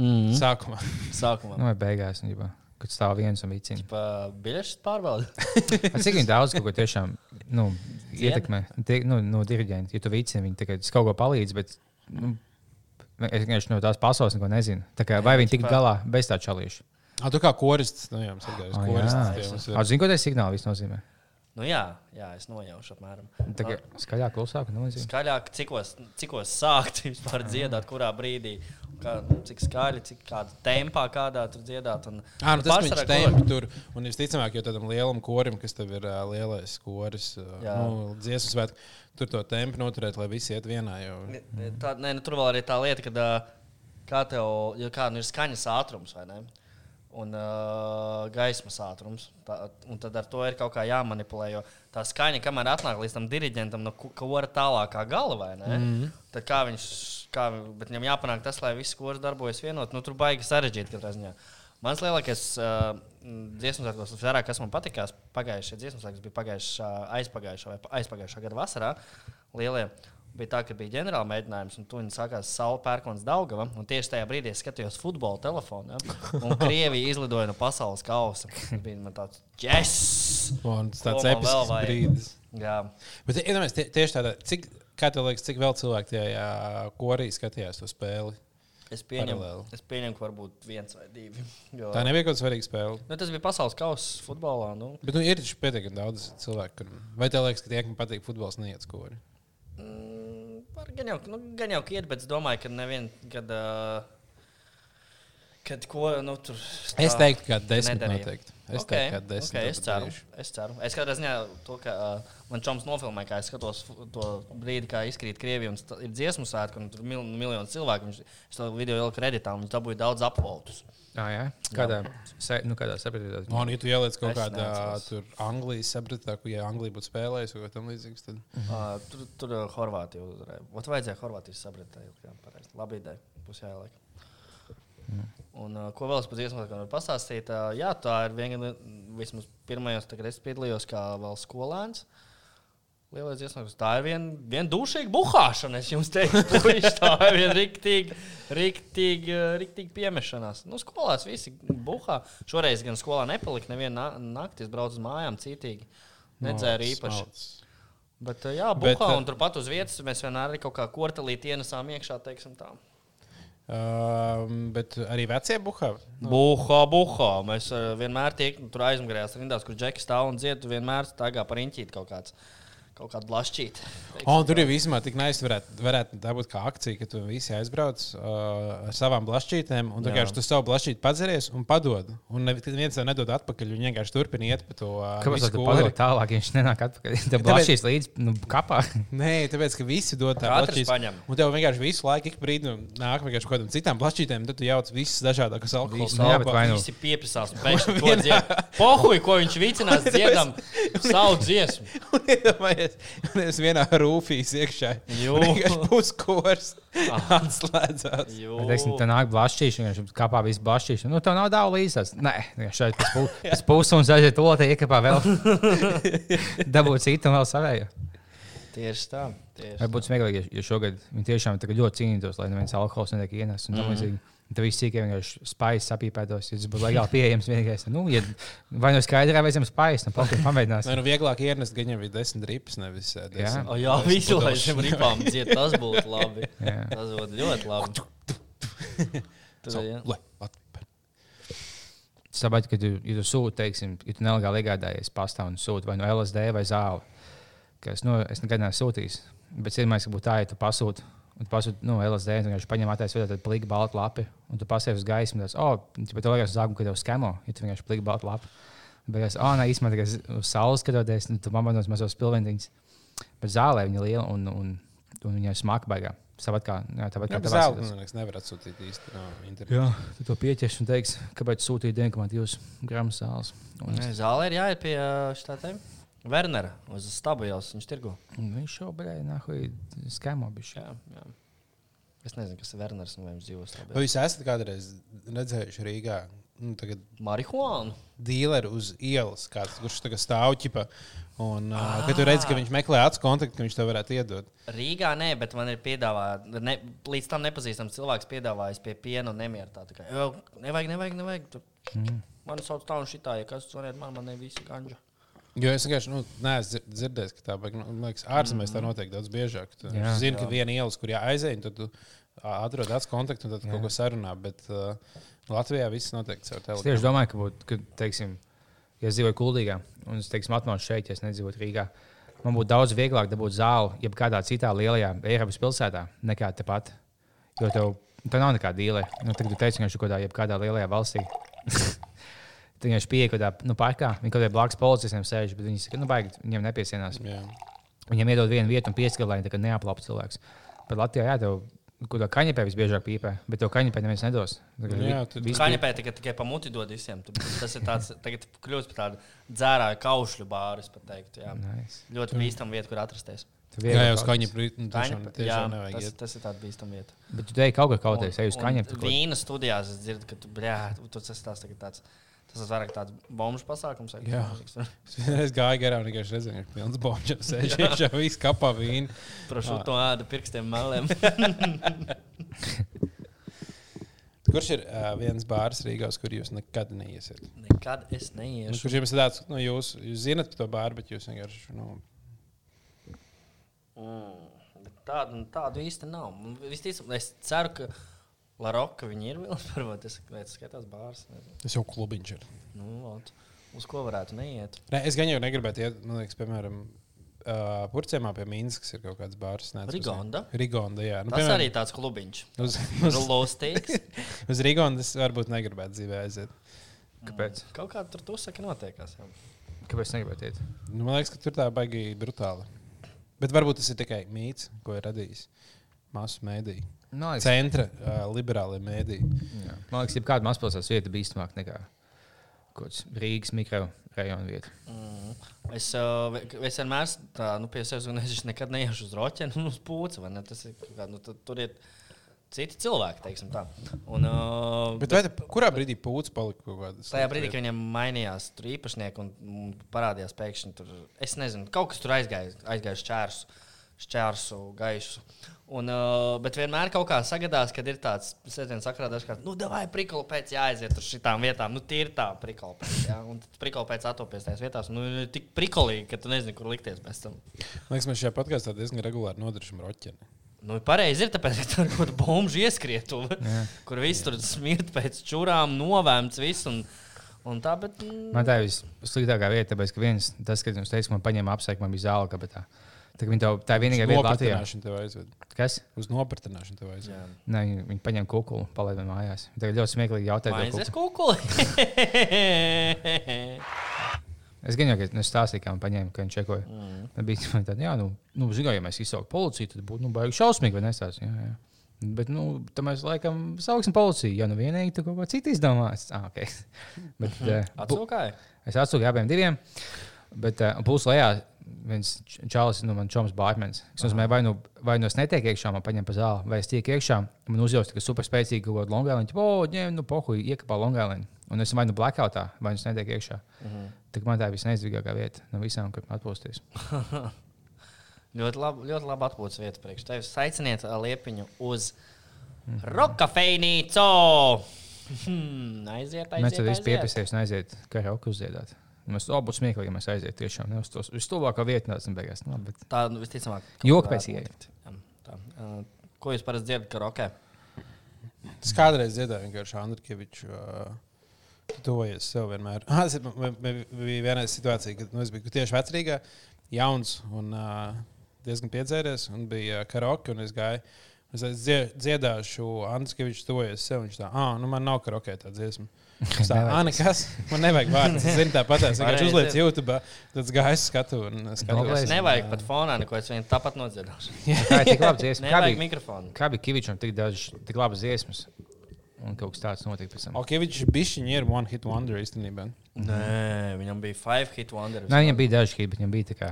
Mm. Sākumā. Sākumā. Nu, vai beigās, nu, ģibā, kad stāv viens un vicina. Pa biļešu pārbaudu. A Cik viņi daudz kaut ko tiešām nu, ietekmē? Tie, nu, no diriģenta, ja tu vicini, viņi tikai kaut ko palīdz, bet nu, es vienkārši no tās pasaules neko nezinu. Tā kā, vai viņi tik galā bez tā čalīša? Ah, tu kā korists, nu jā, ir gājis Ah, korists. jā. mums ir- Zini, ko tas signāls viss nozīmē? Nu, jā, jā, es nojaušu apmēram. Tā kā skaļāk, klusāk, nezinu. Skaļāk, cikos, cikos sākt vispār dziedāt, kurā brīdī, kā, nu, cik skaļi, cik kādā tempā kādā tur dziedāt. Un, Ah, nu tas viņš tempi tur. Un visticamāk, jo tādam lielam korim, kas tev ir uh, lielais koris, uh, nu, dziesmas svētku, tur to tempu noturēt, lai visi iet vienā. Jo... Tā, nē, nu, tur vēl ir tā lieta, ka kā tev ja kā, nu, ir skaņas ātrums vai ne? Un uh, gaismas ātrums. Tā, un tad ar to ir kaut kā jāmanipulē. Jo tā skaņa, kamēr atnāk līdz tam diriģentam no ku- kora tālākā gala, vai ne? Mm -hmm. Tad kā viņš, kā, bet viņam jāpanāk tas, lai viss kurs darbojas vienot. Nu, tur baigi sarežģīti katrā ziņā. Mans lielākais uh, dziesmu svētkos, vairāk, kas man patīkās, pagājušie dziesmu svētki bija pagājušā, aizpagājušā vai aizpagājušā gada vasarā. Lielie. Bija tā, ka bija ģenerāla mēģinājums, un tur sākās Saula Pērkons Daugava. Un tieši tajā brīdī es skatījos futbola telefonu, ja? un Krievija izlidoja no pasaules kausa. Tas bija tāds jēs! Un tas tāds episks brīdis. Jā, Bet iedomājieties, tie, tieši tādā, cik, kā tev liekas, cik vēl cilvēki tajā korī skatījās to spēli? es pieņemu, es pieņemu, ka varbūt viens vai divi. Jo, Tā nebija kaut kāda svarīga spēle. nu, tas bija pasaules kausa futbolā. Nu. Bet nu, ir taču pietiekami daudz cilvēku, kuriem. Vai tev liekas, ka tie, kam patīk futbols, neiet skori? Mm, Gan jau, nu, gan jau iet, bet es domāju, ka nevien, kad, uh, kad ko, nu, tur. Es teiktu, ka desmit nedarīja. noteikti. Es Okay, teiktu, ka desmit okay, es ceru. Es ceru. Es katrā ziņā to, ka uh, man čoms nofilmē, kā es skatos to brīdi, kā izkrīt Krievija un ir dziesmu svētki, un tur mil, miljonus cilvēku. Viņš es to video ieliku kreditā, un viņš dabūja daudz apvoltus. Ah, jā, kādā, se, nu, kādā sapratītā. Un, ja tu ieliec kaut Es kādā neatceros. tur Anglijas sabratā, ka, ja Anglija būtu spēlējusi vai tam līdzīgs, tad Uh, tur tur Horvātija uzvarēja. Vat vajadzēja Horvātijas sabratē. Jā, pareizi. Labi ideja. Būs jāieliek. Un, uh, ko vēl es par dziesmu varu pastāstīt? Uh, jā, tā ir viena, vismaz pirmajos, kad es piedalījos kā vēl skolēns. Lielais dziesmas, tā ir viena vien dušīga buhāšana. Es jums teiktu, tā ir viena rīktīga, rīktīga, rīktīga piemešanās. Nu, skolās visi buhā. Šoreiz gan skolā nepalika neviena na nakti. Es braucu uz mājām cītīgi. Nedzēru īpaši. smalks. Bet, jā, Bet, buhā, uh, un turpat uz vietas mēs vienmēr arī kaut kā kortelīti ienesām iekšā, teiksim tā. Um, bet arī vecie buhā. Buhā, buhā. Mēs uh, vienmēr tiekam tur aizmugurējās rindās, kur džeki stāv un dzied, vienmēr staigā par inķīti kaut kāds. Kaut kāda blašķīta. O, un tur ir vismaz tik nais, varētu, varētu dabūt kā akcija, ka tu visi aizbrauc uh, ar savām blašķītēm, un vienkārši tu savu blašķīti padzeries un padod. Un neviens tev nedod atpakaļ, viņi vienkārši turpina iet pa to uh, Kāpēc tu padod tālāk, ja viņš nenāk atpakaļ? Tev blašīs līdz nu, kapā. Nē, tāpēc, ka visi dod blašķīti. paņem. Un tev vienkārši visu laiku, ik brīdi nu, nāk vienkārši kaut kādam citām blašķītēm, tad tu jauc visas dažādas alkohola Nu jā, bet vai nu- Visi piepisās, un pēkšņi to dzied. Pohuj, ko viņš vicinās, dziedam savu dziesmu. Es vienā rūfīs iekšā. Vienkārši puskurs atslēdzās. Jū. Teiksim, tā nāk blašķīšana, viņš kapā visu blašķīšanu. Nu, tev nav daudz līdzās. Nē, šeit pēc pu- pēc pusstundas aiziet otrā iekapā vēl. Dabūt citu un vēl savēju. Tieši tā. Tieši Vai būtu smieklīgi, ja- šogad viņi tiešām ļoti cīnītos, lai neviens alkohols netiek ienests. Un, mm -hmm. Tad viss sīkā vienkārši spējas sapīpētos, ja tas būtu legāli pieejams. Vienīgais, nu, ja vai nu skaidrā vai zem spējas, nu, pamēģinās. Nē, nu vieglāk iernest, ka viņam bija desmit ripas, nevis ā, desmit. O, jā, visi lai pudeles. šim ripām dzied, tas būtu labi. Jā. Tas būtu ļoti labi. Jā. Lai, atpakaļ. Sapratu, ka, tu, ja tu sūti, teiksim, ja tu nelegāli iegādājies pastā un sūti vai no LSD vai zāli, kas, nu, es nekad neesmu sūtījis. Bet iedomājieties, ka būtu tā, ja tu pasūti. Un tu pasūti nu, LSD, un viņš paņem attaisno veidā tādu plīgu baltu lapu, un tu pasēji uz gaismu. Tas, oh, bet tev liekas, zāgu, ka tev skemo, ja tu vienkārši plīgu baltu lapu. Bet es, oh, nē, īstenībā, tikai uz saules skatoties, nu, tu pamatos mazos pilventiņus. Bet zālē viņa liela un, un, un viņa ir smaka baigā. Tāpat kā, jā, tāpat kā skatās. man liekas, nevar atsūtīt īsti no interneta. Jā, tu to pieķers un teiks, kāpēc sūtīji 9,2 gramu sāls. Un Zālē ir jāiet pie šā te Wernera uz stabu jau viņš tirgo. un Viņš jau bija nahuj skemo bišķi. Jā, jā. Es nezinu, kas ir Werners un vai viņš dzīvo stabā. Vai jūs esat kādreiz redzējuši Rīgā? Nu, tagad Marihuānu. dīleri uz ielas, kāds, kurš tagad stāv ķipa. Un, uh, kad tu redzi, ka viņš meklē acu kontaktu, ka viņš tev varētu iedot. Rīgā nē, bet man ir piedāvājis, ne, līdz tam nepazīstams cilvēks piedāvājis pie piena un nemieru. Tā kā, "Jo, nevajag, nevajag, nevajag. Tu, mm. Man sauc tā un šitā, ja kas zvaniet man, man ne visi ganģa. Jo es vienkārši nu, neesmu dzir- dzirdējis, ka tā ir. Man liekas, ārzemēs tā notiek daudz biežāk. Tu Jā. zini, ka viena ielas, kur jāaizej, tad tu atrod acu kontaktu un tad kaut ko sarunā. Bet uh, Latvijā viss notiek caur Es telefonu. tieši domāju, ka, būtu, ka teiksim, ja es dzīvoju Kuldīgā un es teiksim, atnācu šeit, ja es nedzīvotu Rīgā, man būtu daudz vieglāk dabūt zāli jebkādā citā lielajā Eiropas pilsētā nekā tepat. Jo tev, tev nav nekāda dīle. Nu, tagad tu teici, ka viņš ir kaut kādā jebkādā lielajā valstī. Tad viņš pieeja kaut kādā nu, parkā, viņi kaut kādā blakus policistiem sēž, bet viņi saka, nu, baigi, viņiem nepiesienās. Jā. Viņam iedod vienu vietu un pieskat, lai tā kā neaplāptu cilvēks. Bet Latvijā, jā, tev kaut kā kaņepē visbiežāk pīpē, bet tev kaņepē neviens nedos. Tā kā Jā, tu- visi- Kaņepē tikai, tikai pa muti dod visiem. Tas ir tāds, tagad kļūst par tādu dzērāju kaušļu bāru, es pat teiktu. Jā. Nice. Ļoti bīstama vieta, kur atrasties. Tu Jā, jau kaut skaņa brīdī. Nevajag tas, tas ir tāds bīstama vieta. Bet tu teiksi kaut kā kauties, ej uz Un- kaņiem. un Vīna studijās es dzirdu, ka tu, bļā, tu, tas, tas, tagad tāds, tas ir vairāk tāds bombuļs pasākums. Jā. Es gāju garām, vienkārši redzēju, ka pilns boņķis. Sēž iekšā, viss kapā vīnu. Prašu to ēdu pirkstiem meliem. Kurš ir uh, viens bārs Rīgā, kur jūs nekad neiesiet? Nekad es Nu, neiešu. Kurš jums ir tāds, nu, jūs, jūs zinat par to bāru, bet jūs vienkārši. Nu, Mm, tādu, tādu īsti nav. Visticamāk, es ceru, ka Laroka viņi ir tas ir skatās bārs. nezinu. tas jau klubiņš ir. Nu, ot, uz ko varētu neiet? Ne, es gan jau negribētu iet, man liekas, piemēram, uh, Purcēmā pie Mīnskas ir kaut kāds bārs. neatceros. Rigonda? Rigonda, jā. Nu, Tas piemēram, arī tāds klubiņš. Uz, Tur uz, uz Rigonda es varbūt negribētu dzīvē aiziet. Kāpēc? Kaut kā tur tu saki notiekās. jā. Kāpēc negribētu iet? Nu, man liekas, ka tur tā baigi brutāli. Bet varbūt tas ir tikai mīts, ko ir radījis masu mēdīja. Man liekas, Centra uh, liberālie mēdīji. Man liekas, ka kāda mazpilsētas vieta ir bīstamāka nekā Rīgas mikrorajona vieta. Es, uh, es vienmēr tā, nu, pie sevis un es nekad neiešu uz roķenu un uz pūci. vai ne? Tas ir kaut kā, nu, tu- tur ir citi cilvēki, teiksim tā. Un, uh, Bet vai, te- kurā brīdī pūcis palika kaut kāda? Tajā brīdī, kad viņam mainījās tur īpašnieki un mm, parādījās pēkšņi tur, es nezinu, kaut kas tur aizgāja, aizgāja šķērsu, šķērsu gaisu. Un, uh, bet vienmēr kaut kā sagadās, kad ir tāds sēdziens sakrā, dažkārt, nu, vai prikolu pēc jāaiziet uz šitām vietām, nu, tīri tā prikolu pēc, jā, un tad prikolu pēc atopies tajās vietās, nu, ir tik prikolīgi, ka tu nezini, kur likties pēc tam. Man liekas, mēs šajā podkāstā diezgan regulāri nodaršam roķeni. Nu, pareizi ir, tāpēc, ka tur ir kaut kāda bomba ieskrietuve, kur viss tur smirt pēc čurām, novēmts viss. Un, un tā, bet, mm, Man tā ir vissliktākā vieta, tāpēc, ka viens, tas, kad jums teica, ka man paņēma apsveikt, man bija zāle kabatā. Tā, ka viņi tev, tā ir vienīgā vieta Latvijā. Tev aizved. Kas? Uz nopratināšanu tev aizved. jā. Nē, viņi, viņi paņēma kukulu, palaida mājās. Tagad ļoti smieklīgi jautāja, Maizes ko kukuli. Es gan jau nu, es stāstīju, kā man paņēma, ka viņš čekoja. Mm. Man bija tāda, jā, nu, nu zināju, ja mēs izsauktu policiju, tad būtu nu, baigi šausmīgi, vai nesās. Jā, jā. Bet, nu, tad mēs laikam sauksim policiju. Ja nu vienīgi tu kaut ko citu izdomās. Ah, okay. Bet, uh, Atsūkāja. Es atsūtu abiem diviem. Bet uh, pūlis lejā viens čalis, nu, man čoms Bārmens. Es domāju, vai nu, vai nu es netieku iekšā, man paņem pa zāli, vai es tieku iekšā, man uzjausta, ka super spēcīgi kaut kāda longēliņa. O, ņem, nu, pohuj, iekāpā longēliņa. Un es vai nu blackoutā, vai nu es netieku iekšā. Uh -huh. Tā man tā ir visneizdevīgākā vieta no visām, kur atpūsties. Ļoti labi, ļoti labi atpūtas vieta priekš tevis. Aiciniet ā, liepiņu uz Rokafeinīcu! Hmm, aiziet, Mēs aiziet. tad visi aiziet. pieprasījām, aiziet karaoke uzdziedāt. Mēs to būtu smieklīgi, ja mēs aizietu tiešām ne uz to vistuvāko vietu, un beigās. Nu, bet Tā nu, visticamāk. Joku kaut pēc. Ā, Ko jūs parasti dzirdat karaokē? Es kādreiz dziedāju vienkārši Andrikeviču. Uh, Tuvojies sev vienmēr. Ah, tas man bija viena situācija, kad nu, es biju tieši vecrīgā, jauns un uh, diezgan piedzēries. Un bija uh, karaoke, un es gāju. Es teicu, "Dzie- dziedāšu Andrikeviču tuvojies sev. Viņš tā, ah, nu man nav karaoke tā dziesma. Es tā, ah, nekas. Man nevajag vārdus. Es zinu, tāpat. Es vienkārši uzlieku YouTube, tad gāju skatu un skatos. Noglēs. Nevajag pat fonā neko, es viņu tāpat nodziedāšu. tā ir tik laba dziesma. Kā bija, mikrofonu. kā bija Kivičam tik daudz, tik labas dziesmas? Un kaut kas tāds notika pēc tam. Okevičs bišķiņi ir one hit wonder īstenībā. Nē, viņam bija five hit wonders. Nē, viņam bija daži hiti, bet viņam bija tā kā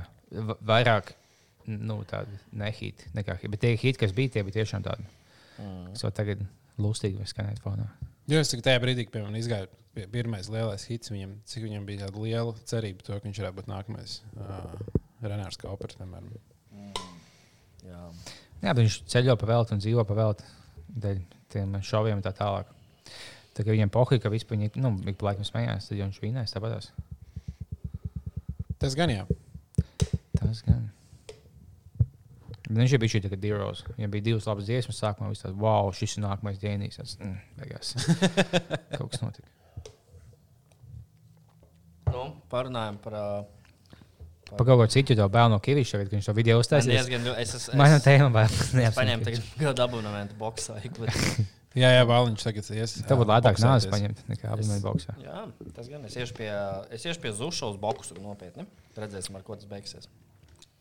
va- vairāk, nu, tādi nehīti nekā hiti. Bet tie hiti, kas bija, tie bija tiešām tādi. Mm. So tagad lustīgi var skanēt fonā. Jo es tikai tajā brīdī, kad piemēram, izgāja pie- pirmais lielais hits, viņam, cik viņam bija tāda liela cerība, to, ka viņš varētu būt nākamais uh, Renārs Kaupers. Piemēram. Jā. Jā, bet viņš ceļo pa velti un dzīvo pa velti dēļ tiem šoviem un tā tālāk. Tā kā viņam pohīja, ka vispār viņi, nu, ik pa laikam smējās, tad viņš vīnēs tāpatās. Tas gan jā. Tas gan. Bet Viņš jau bija šī tāda divos. Viņam bija divas labas dziesmas, sākumā viņš tāds, wow, šis ir nākamais dienīs. Tas, mm, beigās. Kaut kas notika. Nu, parunājam par. ā, Pa kaut ko citu jau bēlu no Kavīša, kad viņš to video Man uztaisīja. diezgan ļoti- Es, es, no es, tēma es paņēmu tagad gadu abonementu boxā. Jā, jā, Vāliņš tagad ies. Tev būtu lētāk nāves paņemt nekā abonementu boxā. Jā, tas gan. Es iešu pie, es iešu pie Zušovas boxu nopietni. Redzēsim, ar ko tas beigsies.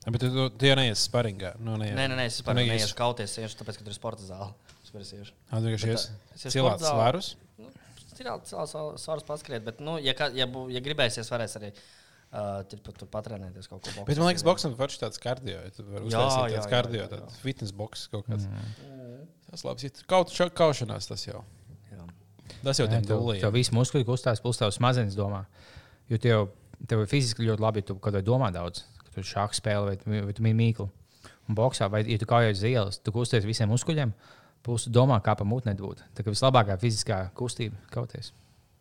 Jā, Bet tu, tu, jau neies sparingā. Nu, neies. Nē, nē, nē es vispār neiešu kauties. Es iešu tāpēc, ka tur ir sporta zāle. Es varu iešu. Ā, tu vienkārši Bet, ies ā, es iešu Cilāt sporta zāli. svarus. Cilāt svārus paskriet, bet, nu, ja, ja, bū- ja gribēsies, varēs arī uh, tur, tur patrenēties kaut ko. Bet man liekas, boxam forši tāds kardio. Ja Jā, uztaisīt jā, jā, kardio, jā, jā. tāds fitness box kaut kāds. Tas labs. Ja Kaut kā kaušanās tas jau. Jā. Tas jau Jā, tiem tev, tev viss muskuļi kustās, plus tavs smadzenes domā. Jo tev, tev ir fiziski ļoti labi, ja tu kaut kā domā daudz. Kad tu šādi spēlē vai, vai tu mīklu. Un boxā, vai ja tu kājas uz ielas, tu kusties visiem muskuļiem, plus tu domā, kā pa mutni būt. Tā kā vislabākā fiziskā kustība kauties.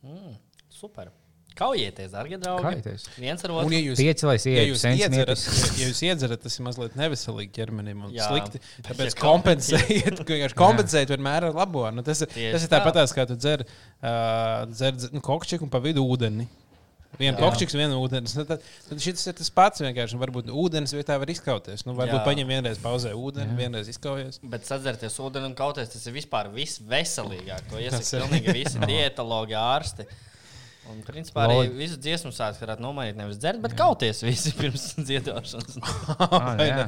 Mm, super. Kaujieties, darbie draugi. Kaujieties. Viens ar Un, otru. ja jūs, Pieci, lai ja jūs iedzerat, ja jūs iedzerat, tas ir mazliet neveselīgi ķermenim un Jā. slikti. Tāpēc ja kompensējiet, vienkārši kompensēt vienmēr ar labo. Nu, tas ir, tas ir tā. tāpat, kā tu dzer, uh, dzer dzer, nu, kokčiku un pa vidu ūdeni. Vienu kokčiks, vienu ūdeni. Nu, tad, tad šis ir tas pats vienkārši. un Varbūt ūdens vietā var izkauties. Nu, varbūt Jā. paņem vienreiz pauzē ūdeni, vienreiz izkaujas. Bet sadzerties ūdeni un kauties, tas ir vispār visveselīgāk. To Tas iesaka ir. pilnīgi visi dietologi, ārsti. Un, principā, arī Lodi. visu dziesmu sācis varētu nomainīt. Nevis dzert, bet kauties visi pirms dziedāšanas. Ah, jā.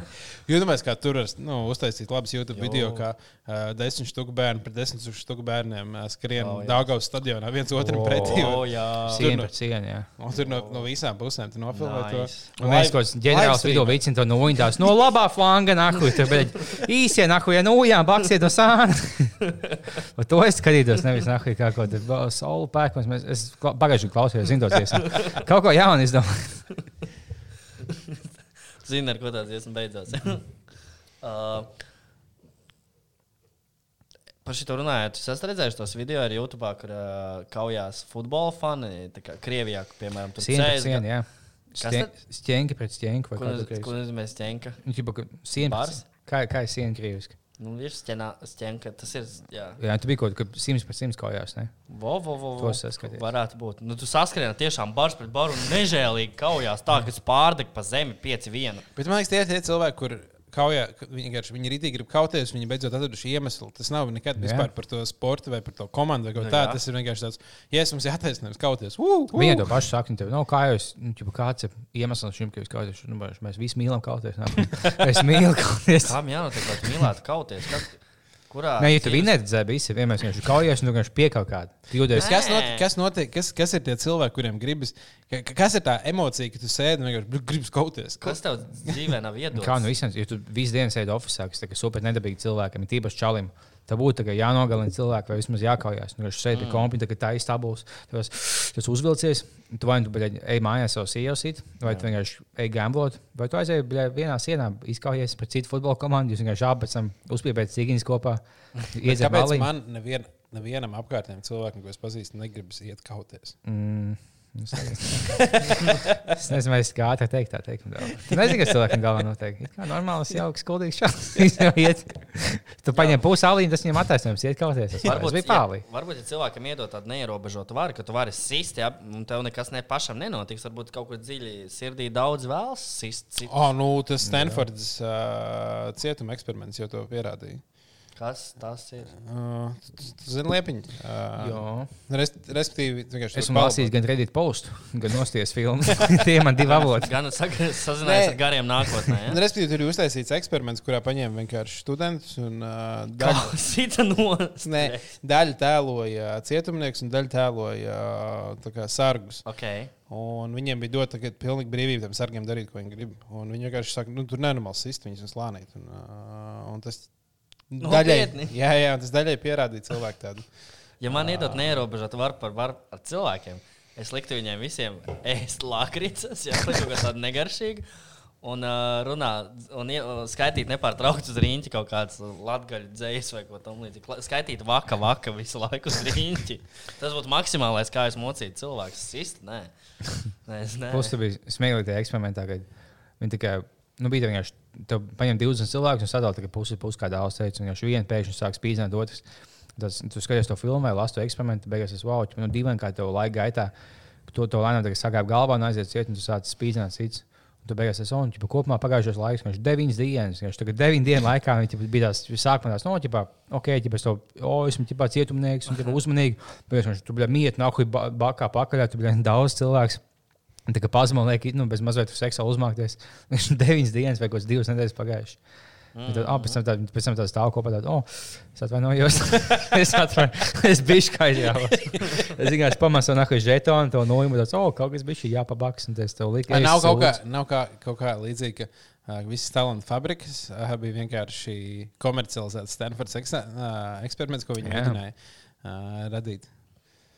Jūtamies, kā tur var nu, uztaisīt labus YouTube Jo. video, kā uh, desmit štuku bērnu pret desmit štuku bērniem uh, skrien oh, jā. Dāngavas stadionā viens otram O. pretī. Un- jā. Cienu par cienu, jā. Un tur no, no visām pusēm nofilmē Nice. to. Un mēs kāds ģenerālis video vicina to no uintās. No labā flanga nahuj, tur bija īsie nahuj, ja no ujām baksiet no sāna. To es skatītos, nevis nahuj kā kaut kāda saulu pēkmas. Pagājuši klausījos, zindos, kaut ko jaunu izdomāju. Zini, ar ko tāds dziesma beidzās. uh, Par šo runājot, es esmu redzējis tos video ar YouTube, kur uh, kaujās futbola fani. Krievijā, piemēram, tur. Kas tad? Stēnka pret stēnku. Ko noz- ko nozīmē stēnka? Siena Bars? pret Kā, kā ir siena krieviski? Nu, ir stēna, stēnka, tas ir. Jā, Jā, tu biji kaut kā simts pret simts kājās, ne? vo, vo, vo, vo. To saskaties. Varētu būt. Nu, tu saskrien tiešām bars pret baru un nežēlīgi kaujās tā, ka tas pārdeg pa zemi 5-1. Bet man liekas, tie ir tie cilvēki, kur kaujā, ka viņi, vienkārši- viņi rītīgi grib kauties, viņi beidzot atraduši iemeslu. Tas nav nekad vispār par to sportu vai par to komandu vai kaut Nu, kā jā. tādu. Tas ir vienkārši tāds, ja es mums jātaisnēs kauties. Uh, uh. Viņa to pašu saka, tev nav kā jūs, nu, ķipa, kāds ir iemesls šim, ka jūs kauties. Nu, mēs visi mīlam kauties. nā. Es mīlu kauties. Kam jānotiek, lai tu mīlētu kauties? Kas, kurā? Nē, ja tu tad visi vienmēr vienkārši kaujies, un tu vienkārši piekāp kādu. Jūties. Kas, not, kas, notiek, kas, kas ir tie cilvēki, kuriem gribas? ka- ka- Kas ir tā emocija, ka tu sēdi un vienkārši bļu, gribas kauties? Kas tev dzīvē nav iedots? kā nu visiem, ja tu visu dienu sēdi oficiālā, kas ir super nedabīgi cilvēkam, tīpaši čalim. Tā būtu jānogalina cilvēki, vai vismaz jākaujās. Nu, viņš sēž pie kompita, ka tā ir stabuls. Tas, tas uzvilcies, tu vai nu ej mājās savu sievasīt, vai tu vienkārši ej gamblot, vai tu aizēji vienā sienā, izkaujies pret citu futbola komandu, jūs vienkārši abi pēc tam uzpiepēt cīņas kopā. Kāpēc malī. man nevien, nevienam apkārtējam cilvēkam, ko es pazīstu, negribas iet kauties? Mm. Es nezinu, es nezinu, vai es kā ātri teikt, tā teikt. Tu nezini, kas cilvēkam galvā notiek. It Kā normāls, jauks, kuldīgs šāds. Tu paņem pusi alīnu, tas viņam attaisnojums, iet kauties. Tas Varbūt, bija ja, varbūt, ja cilvēkam iedod tādu neierobežotu varu, ka tu vari sist, ja, un tev nekas ne pašam nenotiks, varbūt kaut kur dziļi sirdī daudz vēlas sist. citus. Oh, nu, tas Stanfords uh, cietuma eksperiments jau to pierādīja. Kas tas ir? Uh, Zini, liepiņi. Uh, rest, respektīvi, vienkārši Esmu lasījis gan Reddit postu, gan nosties filmu. Tie man divi avoti. Gan sazināties Nē. ar gariem nākotnē. Un, Ja? respektīvi, tur ir uztaisīts eksperiments, kurā paņēma vienkārši studentus un uh, daļu, Sita no. ne, daļu tēloja cietumnieks un daļu tēloja uh, kā sargus. Okay. Un viņiem bija dota pilnīga brīvība tam sargiem darīt, ko viņi grib. Un viņi vienkārši saka, nu, tur nenormāls sist, viņus un slānīt. Un, uh, un tas Nopietni? jā, jā, tas daļai pierādīja cilvēku tādu. Ja man iedod neierobežotu varu par varu ar cilvēkiem, es liktu viņiem visiem ēst lakrītas, ja kaut kā tāda negaršīga. Un uh, runā, un uh, skaitīt nepārtraukti uz rīņķi kaut kāds latgaļu dzējs vai ko tamlīdzīgu. Skaitīt vaka, vaka visu laiku uz rīņķi. Tas būtu maksimālais, kā es mocītu cilvēku. Sist, nē. Nē, es nē. Plus, tur bija smieklīgi eksperimentā, kad viņi tikai. Nu, bija vienkārši, tev paņem 20 cilvēkus un sadalīt tikai pusi, pusi kādā valsts teica, un vienkārši viena pēkšņi sāk spīdzināt otrs. Tas, tu skaties to filmu, lasu to eksperimentu, beigās es wow, nu, divi kā tev laika gaitā, to, to lēnām sagāja galvā un aiziet ciet, un tu sāc spīdzināt cits. Tu beigās es un, ķipa, kopumā pagājušos laikus, viņš 9 dienas, viņš tagad 9 dienu laikā, ķipa, bija tās sākumā tās, no, ķipa, ok, ķipa, es to, o, esmu ķipa cietumnieks, un ķipa uzmanīgi, beigās viņš tur bija miet, nākuj bakā pakaļā, tu bija daudz cilvēks. Tā kā pazemā liek, nu, bez mazliet seksuāli uzmākties. Viņš ir deviņas dienas vai kaut kādas divas nedēļas pagājušas. Mm. Tad, oh, pēc tam tā, pēc tam tā stāv kopā. Tad, oh, es atvainojos. es atvainojos. Es biju aizjāvos. Es vienkārši pamasu nākamā žetonu, to nojumu. Tad, oh, kaut kas bija jāpabaks. Un tas tev "Ej, nav kaut kā, sūdz." nav kā, kaut kā līdzīga, ka uh, visas talantu fabrikas uh, bija vienkārši komercializēts Stanfords uh, eksperiments, ko viņi mēģināja radīt.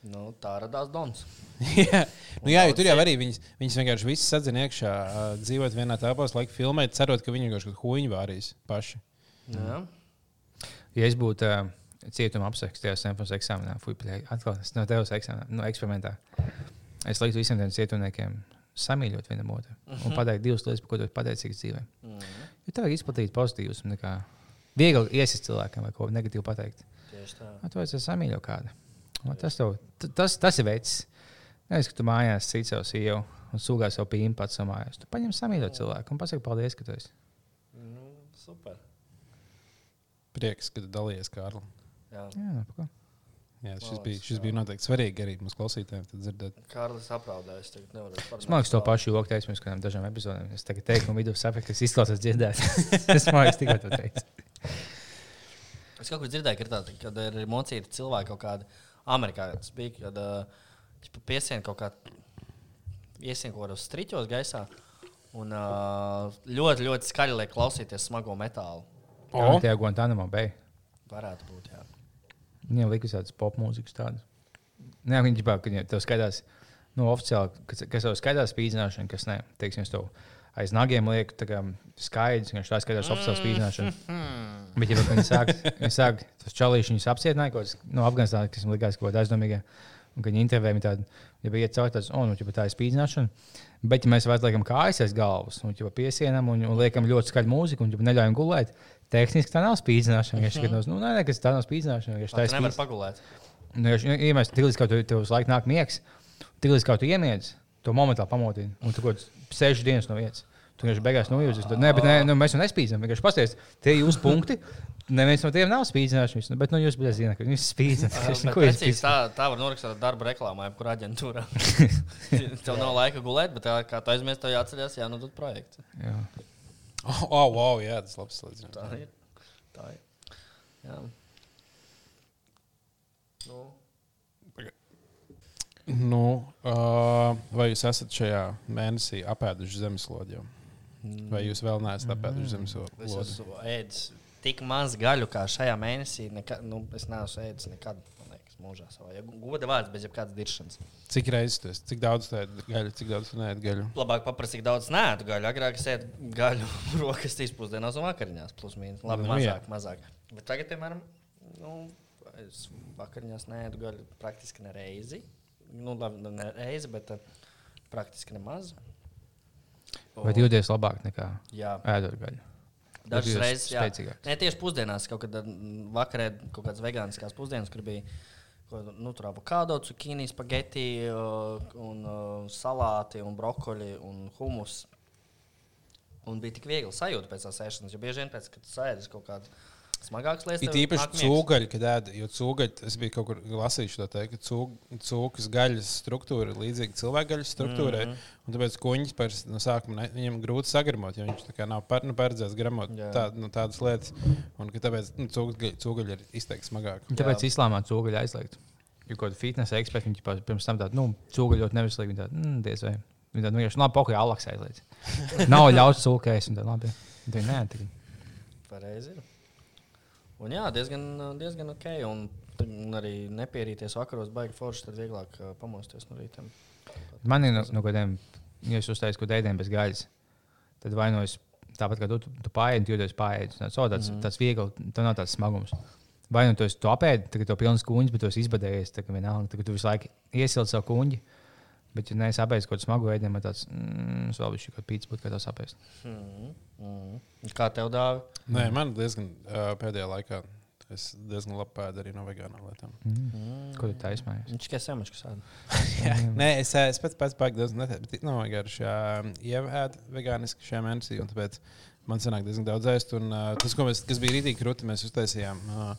Nu, tā radās Dons. jā, nu, jā jo tur jau arī viņas, viņas vienkārši visas sadzina iekšā, uh, dzīvot vienā telpā, laikam filmēt, cerot, ka viņi kaut ko huīņu vārīs paši. Jā. Ja es būtu uh, cietuma apsakts tajā Stanfordas eksāmenā, fuj, pļai, atkal tas no tevis eksāmenā, no eksperimentā, es liktu visiem tiem cietumniekiem samīļot vienam otru un pateikt divas lietas, par ko tu esi pateicīgs dzīvē. Jo tev vajag izplatīt pozitīvus, nekā viegli iesist cilvēkam vai ko negatīvu pateikt. Tieši tā. Nu, Tu esi samīļot kādu. Un Tas, tev, tas, tas ir veids. Nevis, ka tu mājās cits savu sievu un sūgā savu pīnu pats samājās. Tu paņem samīļot cilvēku un pasaki paldies, ka tu esi. Nu, super. Prieks, ka tu dalījies, Kārl. Jā. Jā, nu? Jā, šis, bija, šis bija noteikti svarīgi arī mūsu klausītājiem. tad Dzirdēt. Kārlis apraudājis. Tagad nevaru Es liekas, to pašu joku teicu pirms kādām dažām epizodēm. Es tagad teiktu, no vidus saprotu, kas izklausās dzirdēt. es liekas, tikai to teicu. Es kaut kur dzirdēju, ka ir tāda, kad ir mocīti cilvēki kaut kāda Amerikā. Tas bija, kad uh, piesien kaut kā iesien kaut kādos striķos gaisā. Un uh, ļoti, ļoti skaļi liek klausīties smago metālu. Jā, tie Guantanamo Bay. Varētu būt, jā. Viņiem likas tādas pop mūzikas tādas. Nē, viņi ģipā, ka viņi tev skaitās, nu, oficiāli, kas, kas tev skaitās spīdzināšana, kas nē, teiksim, es tev aiz nagiem kā skaidrs, ka viņš tā skatās oficiāli spīdzināšana. Bet, ja viņi sāk, viņi sāk tas čalīši viņus apcietināja, kaut kas no Afganistānas, kas man likās kaut kāda aizdomīga, un ka viņi intervēja viņu tādu, ja bija caur tāds, o, nu, ja tā ir spīdzināšana. Bet, ja mēs vairs liekam kājas aiz galvas, un ja piesienam un, un liekam ļoti skaļu mūziku, un ja neļaujam gulēt, tehniski tā nav spīdzināšana. Ja skatos, nu, nē, nē, kas tā nav spīdzināšana. Ja tā ir nevar pagulēt. Nu, ja, ja, mēs kā tu, tev uz laiku nāk miegs, tikai kā tu iemiedz, to momentā pamodini, un tu kaut kāds sešas dienas no vietas. Tu vienkārši beigās nojūti. Nē, bet nē, nu, mēs jau nespīdzam. Vienkārši pasties, tie jūsu punkti. Neviens no tiem nav spīdzināšanas, nu, bet nu, jūs bijat zināt, ka viņš spīdzina. Bet Ko jūs precīzi Tā, tā var norakstīt darba reklāmā, jebkurā aģentūrā. Tev nav laika gulēt, bet tā, kā tu aizmirsti, tev jāatcerās, jā, nu tad projekts. Jā. Oh, oh, wow, jā, tas ir labs slēdziens. Tā ir. Tā ir. Jā. Nu, Nu, uh, vai jūs esat šajā mēnesī apēduši zemeslodi? Jau? Vai jūs vēl neesat apēduši es zemeslodi? esmu ēdis tik maz gaļu kā šajā mēnesī. Nekad, nu, es neesmu ēdis nekad. Mūžā savā. Ja goda vārds bez jebkādas diršanas. Cik reizes tas, cik daudz tā ir gaļa, cik daudz nē, gaļu? Labāk paprasīt daudz nētu gaļu. Agrāk es ēdu gaļu rokas pusdienās un vakariņās. Plus mīnus. Labi, Nu, jā. mazāk, mazāk. Bet tagad, piemēram, nu, es vakariņās neēdu gaļu praktiski ne reizi. Nu, labi, ne reizi, bet uh, praktiski nemaz. Vai jūties labāk nekā Jā, ēdot gaļu? dažas reizes. Jā. spēcīgāks? Nē, tieši pusdienās, kaut kad mm, vakarā, kaut kādas vegāniskās pusdienas, kur bija nu, tur avokado, cukīni, spaghetti, uh, un, salāti, un brokoļi un humus. Un bija tik viegli sajūta pēc tās ēšanas, jo bieži vien pēc tam, kad sēdi kaut kādā smagākas lietas, Ir īpaši cūgaļa, kad ēda, jo cūgaļa, es biju kaut kur lasījis to teikt, ka cūg, cūkas gaļas struktūra ir līdzīga cilvēka gaļas struktūrai. Mm -hmm. Un tāpēc kuņģis pēc no sākuma ne, viņam grūti sagramot, jo viņš tā kā nav par, nu, paredzēts gramot Jā. tā, nu, tādas lietas. Un ka tāpēc nu, cūgaļa, cūgaļa ir izteikti smagāka. Un Tāpēc islāmā cūgaļu aizliegt. Jo kaut kāda fitnesa eksperta viņi pirms tam tādu, nu, cūgaļu ļoti nevislīgi. Viņi tādu, mm, diez vai. Viņi tādu, nu, vienkārši, labi, pokoj, alaks aizliegt. Nav ļauts cūkais, un tā labi. Viņi nē, tagad. Pareizi. Un jā, diezgan, diezgan ok. Un, un arī nepierīties vakaros, baigi forši, tad vieglāk uh, pamosties no rīta. Man ir no, no kādiem, ja es uztaisu kādu ēdienu bez gaļas, tad vainojas tāpat kā tu, tu, tu pārēdi, tu jūties pārēdi. Tas so, tāds, mm -hmm. tāds viegli, tā nav tāds smagums. Vai nu tu apēdi, tagad to pilns kuņģis, bet tu esi izbadējies, tā kā vienalga, tagad tu visu laiku iesildi savu kuņģi. Bet, ja neesi apēdis kaut kādu smagu ēdienu, tad tāds, mm, vēl bišķi kaut pīcis būtu, kā tas apēst. Mm -hmm. Kā tev dāvā? Nē, man diezgan uh, pēdējā laikā. Es diezgan labi pēdu arī no vegānām lietām. Mm. Ko tu taismājies? Viņš tikai samačku sāda. Nē, es, es pēc tam baigi daudz neteicu, bet nav vienkārši ievērt vegāniski šajā mēnesī. Tāpēc man sanāk diezgan daudz ēst. Un, uh, tas, ko mēs, kas bija rītīgi krūti, mēs uztaisījām uh,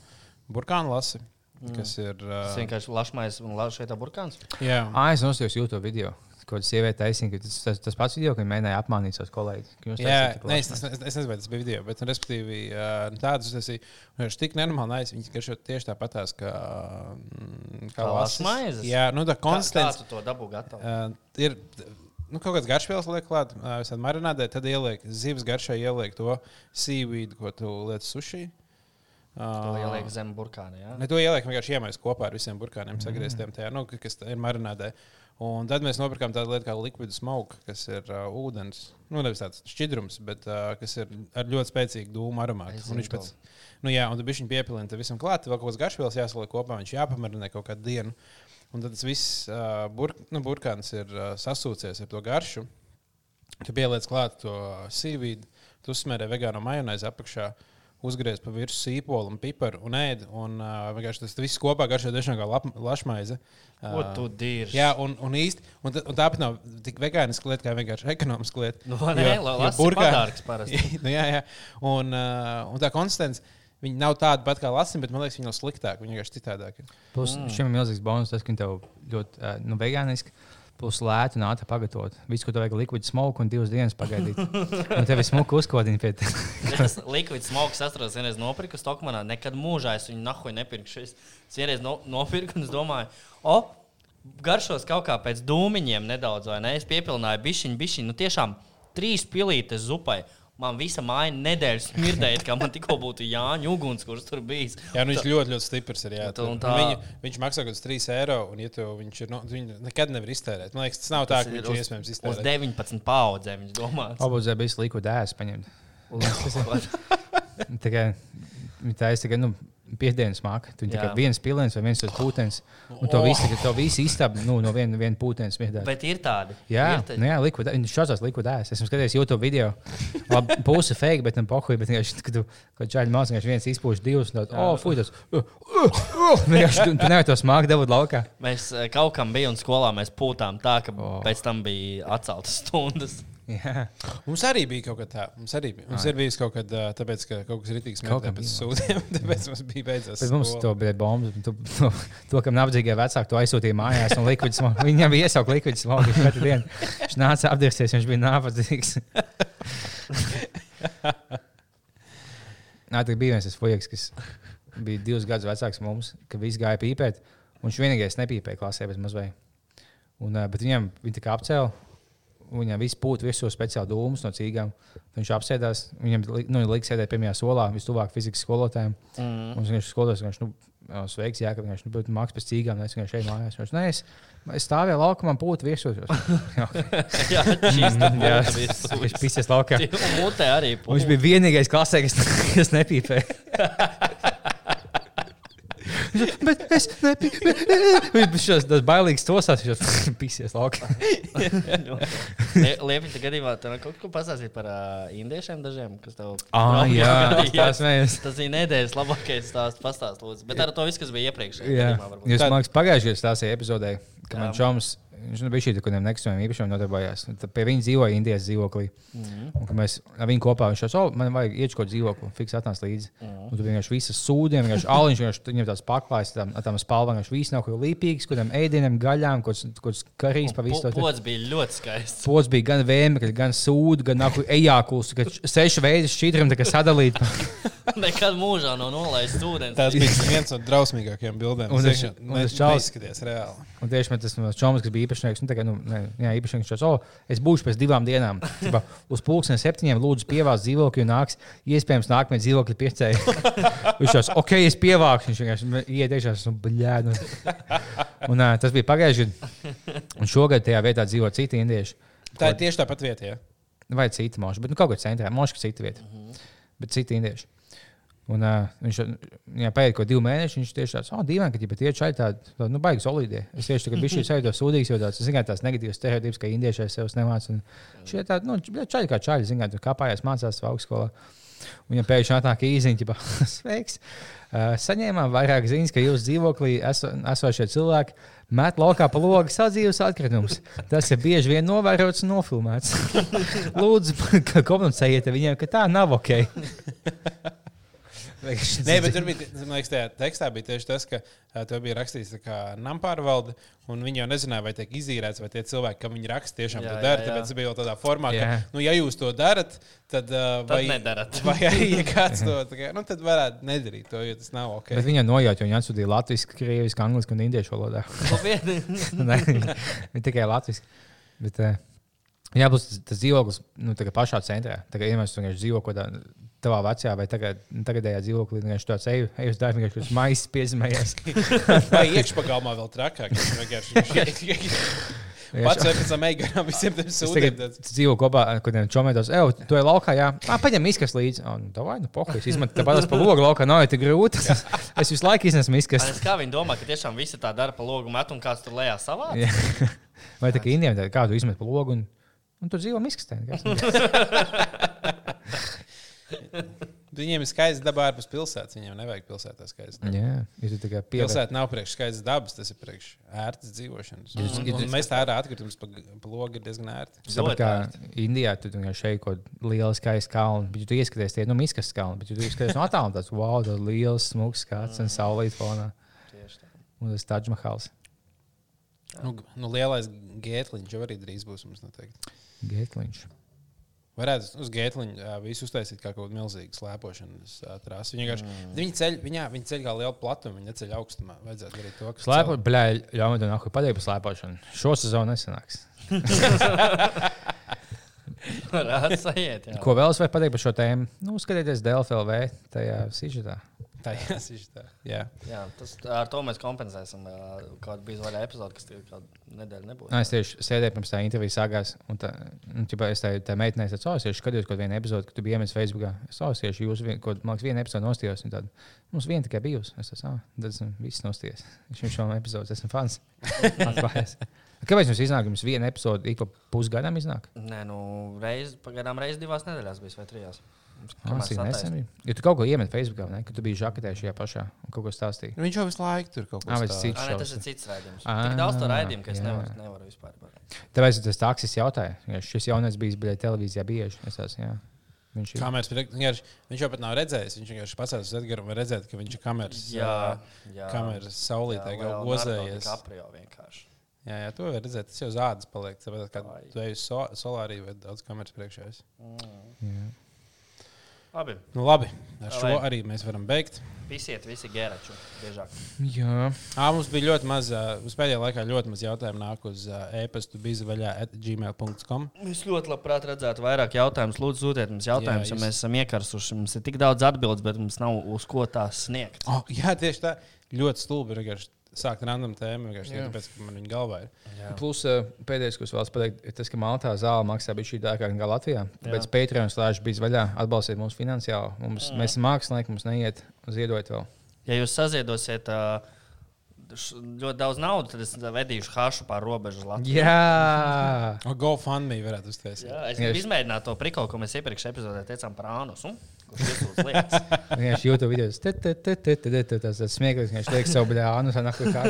burkānu lasi. Mm. Kas ir. Tas Uh, vienkārši lašmais un lašs šeit burkāns. jā, Ah, es nostājos YouTube video. Kaut kāda sieviete taisīja, ka tas, tas, tas pats video, kad mēģināja apmānīt savus kolēģus. Jā, tik nē, es, es, es nezinu, vai tas bija video, bet, nu, respektīvi, uh, tādas tas ir. Viņš tik nenormāli nais, viņas garšo tieši tāpatās, kā, mm, kā Kā lasmaizes? Jā, nu tā Kā konsistence. tu to dabū gatavu? Uh, ir nu, kaut kāds garšvielas, liek klāt, visādi marinādē, tad ieliek zivs garšā, ieliek to sīvīdu, ko tu liec sushi. To ieliek zem burkāna. Jā? Ne, to ieliek vienkārši iemais kopā ar visiem burkāniem, sagrieztiem tajā, nu, ka- kas ir marinādē. Un tad mēs nopirkām tādu lietu kā likvidu smoke, kas ir uh, ūdens. Nu, nevis tāds šķidrums, bet uh, kas ir ar ļoti spēcīgu dūmu aromātu. Un viņš pēc, nu, jā, un tad viņš piepilina tam visam klāt, vēl kaut kāds garšvielas jāsaliek kopā, viņš jāpamarinē kaut kādu dienu. Un tad tas viss uh, burk, nu, burkāns ir uh, sasūcies ar to garšu. Tu pieliec klāt to sīvīdu, tu uzsmērē vegānu majonēzi apakšā, uzgriez pa virsmu sīpolu un piparu un ēd. Un uh, vienkārši tas viss kopā garšo tiešām kā lašmaize. Ko tu dirzi? Jā, un, un īsti. Un, un tāpat nav tik vegāniska lieta, kā vienkārši ekonomiska lieta. Nu, nē, la- lasi padārgs parasti. nu, jā, jā. Un, uh, un tā konstants. Viņi nav tādi pat kā lasīm, bet man liekas, viņi nav sliktāki. Viņi vienkārši citādāki. Plus, mm. šim ir milzīgs bonus, tas, ka viņi tev ļoti uh, nu, vegāniski. Plus lēti un ātri pagatavot. Visu, ko tev vajag, likvidu smoku un divas dienas pagaidīt. Un tev ir smuka uzkodiņa pie tā. Tas likvids smogs atceros, vienreiz nopirku Stokmanā. Nekad mūžā es viņu nahuj nepirkšu. Es vienreiz no, nopirku un es domāju, o, garšos kaut kā pēc dūmiņiem nedaudz, vai ne? Es piepilnāju bišķiņu, bišķiņu. Nu, tiešām trīs pilītes zupai. Man visa māja nedēļa smirdēja, kā man tikko būtu Jāņa Uguns, kurš tur bijis. Jā, nu viņš ļoti, ļoti stiprs ir. Jā, un Un tā- Viņu, viņš maksā kaut kāds 3 eiro, un ja tu, viņš ir, no, viņu nekad nevar iztērēt. Man liekas, tas nav tā, ka viņš ir iespējams uz iztērēt. 19 paudzēm. Viņš domā, Obūzē bija sliku dēls paņemt. Tā kā tā ir tikai nu, piekdienas māka. Tur tikai viens pilens vai viens pūtens. Un to visu, to visu izstāp nu, no viena vien pūtens. Viedāt. bet ir tādi. Jā, ir tādi. nu jā liquid, viņš šāds liquid ēs. Esmu skatījies YouTube video. Labi, pusi fake, bet tam pohuj. Bet vienkārši, kad kaut čāļi mācās, vienkārši viens izpūš divus. Un tad, oh, fuj, tas. Uh, uh, uh, vienkārši tu, tu nevari to smāku dabūt laukā. Mēs eh, kaut kam bijām skolā, mēs pūtām tā, ka oh. pēc tam bija atceltas stundas. Jā. Mums arī bija kaut kas tāds. Mums arī bija. Mums ir bijis kaut kad, tāpēc, ka kaut kas rītīgs Kaut kam pēc sūdiem. Tāpēc mums bija beidzās. Bet mums to bija bomba. To, to, to kam nabadzīgie vecāki to aizsūtīja mājās, un likvids, smogu- viņam bija iesaukt likvids smogu katru dienu. Viņš nāca apdirsties, viņš bija nabadzīgs. Nā, tur bija viens fujaks, kas bija divus gadus vecāks mums, ka visi gāja pīpēt. un Viņš vienīgais nepīpēja klasē bez mazliet. Un, bet viņam viņa tā kā apcēla. Viņam viss būtu visu speciāli dūmus no cīgām. Viņš apsēdās. Viņam nu, liks sēdēt pirmajā solā, vistuvāk fizikas skolotājiem. Mm. Un viņš skolotājs vienkārši, nu, sveiks, jā, ka viņš nu, mākslinieks pēc cīgām. Es vienkārši šeit mājās. Viņš, nē, es, es stāvēju laukumā, būtu viesos. Jā, Jā, šīs tā jā, bija. viņš pisies laukā. Viņš bija vienīgais klasē, kas, kas nepīpēja. Bet es nepīpēju. Viņš šos tas bailīgs tosās, viņš jau pisies laukā. Liepiņa gadījumā tu kaut ko pastāstīji par uh, indiešiem dažiem, kas tev Ah, jā, tas mēs. Tas bija nedēļas labākais stāsts, pastāst, lūdzu. Bet ar to viss, kas bija iepriekš. Jā, jūs Tad- man liekas, pagājušajā gadā stāstījāt epizodē, ka Jā. man čoms. Viņš nu, bija šī kaut kādiem nekustamiem īpašumiem nodarbojās. Un tad Pie viņa dzīvoja Indijas dzīvoklī. Mm -hmm. Un, mēs ar viņu kopā viņš teica, oh, man vajag kādu dzīvokli, fiks atnāc līdzi. Mm -hmm. Un tur vienkārši visas sūdiem, vienkārši aliņš, vienkārši viņam tāds paklājs, tam, tam spalvām, viņš viss nav kaut kā līpīgs, kādam ēdienam, gaļām, kaut kāds karīs pa visu. to- Pods bija ļoti skaists. Pods bija gan vēmekļi, gan sūdi, gan ejākuls, kad seši veidi šķidrumi tika sadalīti. Nekad mūžā nav nolaists ūdens. Tas bija viens no drausmīgākajiem bildēm. Un Tas čalis- neizskaties reāli. Un tieši man tas mans čoms, kas bija īpašnieks, nu, tagad, nu, ne, jā, īpašnieks, teica, oh, es būšu pēc divām dienām. Tipa, uz pulksten septiņiem lūdzu pievākt dzīvokli un nāks, iespējams, nākamie dzīvokļi piecēji. viņš teica, ok, es pievākšu. Viņš vienkārši iet iekšā, nu, bļā. Nu. Un uh, tas bija pagājušajā gadā. Un šogad tajā vietā dzīvo citi indieši. Tā ir tieši tāpat vieta. Ja? Vai cita moša, bet nu, kaut kur centrā, moša, cita vieta. Bet citi indieši. Un, uh, viņš jau pēc kaut divu mēnešu viņš tieši tāds - oh, dīvaini, ka ja tie čaļi tādi tā, nu, baigi solīdie. Es tieši tagad biju šeit sūdīgs, jo tāds, zināmā, tās negatīvas stereotipas, ka indieši sev nemāca. Šie tādi, nu, čaļi kā čaļi, zināmā, tur kāpājās mācās augstskolā. Un viņam pēkšņi atnāk īziņa, ka, sveiks, uh, saņēmām vairāk ziņas, ka jūsu dzīvoklī eso, esošie cilvēki met laukā pa logu sadzīves atkritumus. Tas ir bieži vien novērots un nofilmēts. Lūdzu, komunicējiet viņiem, ka tā nav ok. Nē, bet tur bija, man liekas, tajā tekstā bija tieši tas, ka uh, tev bija rakstīts, kā nampārvalde, un viņi jau nezināja, vai tiek izīrēts, vai tie cilvēki, kam viņi raksta, tiešām Jā, to dara. Tāpēc tas bija jau tādā formā, ka, Jā. nu, ja jūs to darat, tad, uh, Tad vai, nedarat. vai arī, ja kāds to kā, nu, tad varētu nedarīt to, jo tas nav ok. Bet viņa nojauta, jo viņa atsūtīja latviešu, krievisku, angļuisku un indiešu valodā. Nē, viņa tikai latviešu. Bet, eh, jā, būs tas, dzīvoklis nu, pašā centrā. Tagad, ja mēs vienkārši dzīvojam kaut kādā tavā vecajā vai tagad, tagadējā dzīvoklī, tad viņš tāds eju, eju uz darbu, vienkārši uz maisa piezīmējies. Vai iekšpagalmā vēl trakāk? Pats ej garām visiem tiem Es sūdiem. tagad dzīvoju kopā ar kādiem čomētos. Ej, tu ej laukā, jā. Ah, paņem miskas līdzi. Oh, nu, vai, nu, pohujs. Izmet, tāpat pa logu laukā nav tik grūti. Es visu laiku iznesu miskas. Es kā viņi domā, ka tiešām visi tā dara pa logu metu un kāds tur lejā savā? Vai tā kā indiem, tad kādu izmet pa logu un, un tur dzīvo miskastē. Viņiem ir skaists dabā ārpus pilsētas. Viņiem nevajag pilsētā skaists. dabas. Jā, ja tu tā kā pierādzi. Pilsēta nav priekš skaistas dabas, tas ir priekš ērtas dzīvošanas. Un, un, un mēs tā ārā atkritumus pa, pa logu ir diezgan ērti. Tāpat kā Indijā, tu jau šeit kaut kāda liela skaista kalna, bet tu ieskaties tie, nu, miskas kalni, bet tu ieskaties no attāluma, tas wow, tas liels, smūgs skats un saulīt fonā. Tieši tā. Un tas Tadžmahals. Nu, g- nu, lielais gētliņš jau arī drīz būs mums noteikti. Gētliņš. Varētu uz gētliņa visu uztaisīt kā kaut kādu milzīgu slēpošanas trasi. Viņi vienkārši mm. viņi ceļ, viņā, viņi ceļ kā lielu platumu, viņi neceļ augstumā. Vajadzētu darīt to, kas Slēpo, bļā, ļauj man nāku pateikt par slēpošanu. Šo sezonu nesanāks. Varētu sajiet. jā. Ko vēl es varu pateikt par šo tēmu? Nu, skatieties DLFLV tajā sižetā. Tā tas tā. Jā. Jā, tas, ar to mēs kompensēsim. ā, Kāda bija vaļā epizode, kas tikai kādu nedēļu nebūs. Nā, es tieši sēdēju pirms tā intervijas sākās. Un tā, un, ķipa, es tā, tā meitenei teicu, oh, es skatījos kaut vienu epizodi, kad tu biji iemetis Facebookā. Es tieši jūs, vien, kaut, liekas, vienu epizodi nostījos. Tad, mums viena tikai bijusi. Es teicu, ah, tad esmu viss nostījies. Viņš šo epizodu esmu fans. Kāpēc jums iznāk, jums viena epizode ik pa pusgadam iznāk? Nē, nu, reiz, pagaidām reizes divās nedēļās bijis vai trijās. Ah, Kamēr cik nesen bija. Jo tu kaut ko iemet Facebookā, ne? kad tu biji žaketē šajā pašā un kaut ko stāstīji. Nu, Viņš jau visu laiku tur kaut ko vai? Ā, nē, tas ir cits raidījums. Ā, Tik daudz to raidījumu, ka es nevaru, nevaru vispār. Tāpēc tas taksis jautāja, ja šis jaunais bijis bija televīzijā bieži. Es esmu, jā. Viņš ir. Kameras vienkārši- Viņš jau pat nav redzējis. Viņš vienkārši pacēlās uz Edgara un var redzēt, ka viņš ir kameras. Jā, jā. Kameras saulītē jau gozējies. Jā, jā, to var redzēt. Tas jau zādas paliek. Tāpēc, kad tu ej uz so, solāriju vai daudz kameras priekšā. esi. Labi, Nu, labi, ar šo Lai. arī mēs varam beigt. pisiet visi gēraču biežāk. jā. À, mums bija ļoti maz, mums pēdējā laikā ļoti maz jautājumu nāk uz ā, e-pastu bizaļā at gmail.com. Mēs ļoti labprāt redzētu vairāk jautājumus. Lūdzu, sūtiet mums jautājumus, Jā, jo jūs- mēs esam iekarsuši. Mums ir tik daudz atbildžu, bet mums nav uz ko tās sniegt. Oh, jā, tieši tā. Ļoti stulbi vienkārši sākt random tēmu, vienkārši Jā. tāpēc, ka man viņa galvā ir. Plus uh, pēdējais, ko es vēlos pateikt, ir tas, ka Maltā zāle maksā bija šī dārgāka nekā Latvijā. Tāpēc Patreon slēdz bija vaļā. Atbalstiet mūs finansiāli. Mums, mēs esam mākslinieki, mums neiet ziedot vēl. Ja jūs saziedosiet š- ļoti daudz naudas, tad es vedīšu hašu pāri robežu uz Latviju. Jā! GoFundMe varētu uztaisīt. Jā, es Jā, gribu izmēģināt to prikolu, ko mēs iepriekš epizodē teicām par ānusu. Kurš iesūdz lietas? Vienkārši YouTube video. Tas ir smieklīgi. Viņš liek savu bļānu. Tā nāk kā.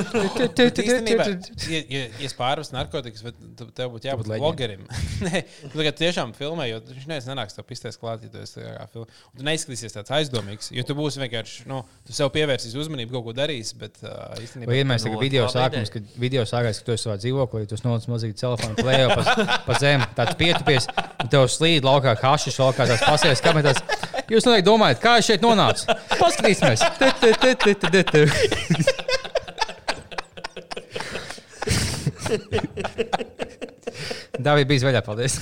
Īstenībā, ja, pārvastu narkotikas, tad tev būtu jābūt blogerim. Nē, tagad tiešām filmē, jo viņš nenāks to pistēs klāt, ja tu esi tajā filmā. Tu neizskatīsies tāds aizdomīgs, jo tu būsi vienkārši, nu, tu sev pievērsīsi uzmanību, kaut ko darīsi, bet īstenībā. Vai vienmēr tagad Ļoti video sākums, kad video sākās, ka tu esi savā dzīvoklī, tu noliec milzīgi telefonu plēju pa, pa zemi, tāds pietupies, un tev slīd laukā hašiš, vēl kā tās pasēs kameras. Jūs noteikti domājat, kā es šeit nonācu? Paskatīsimies! Tu, tu, tu, tu, tu, tu. David bija vaļā, paldies!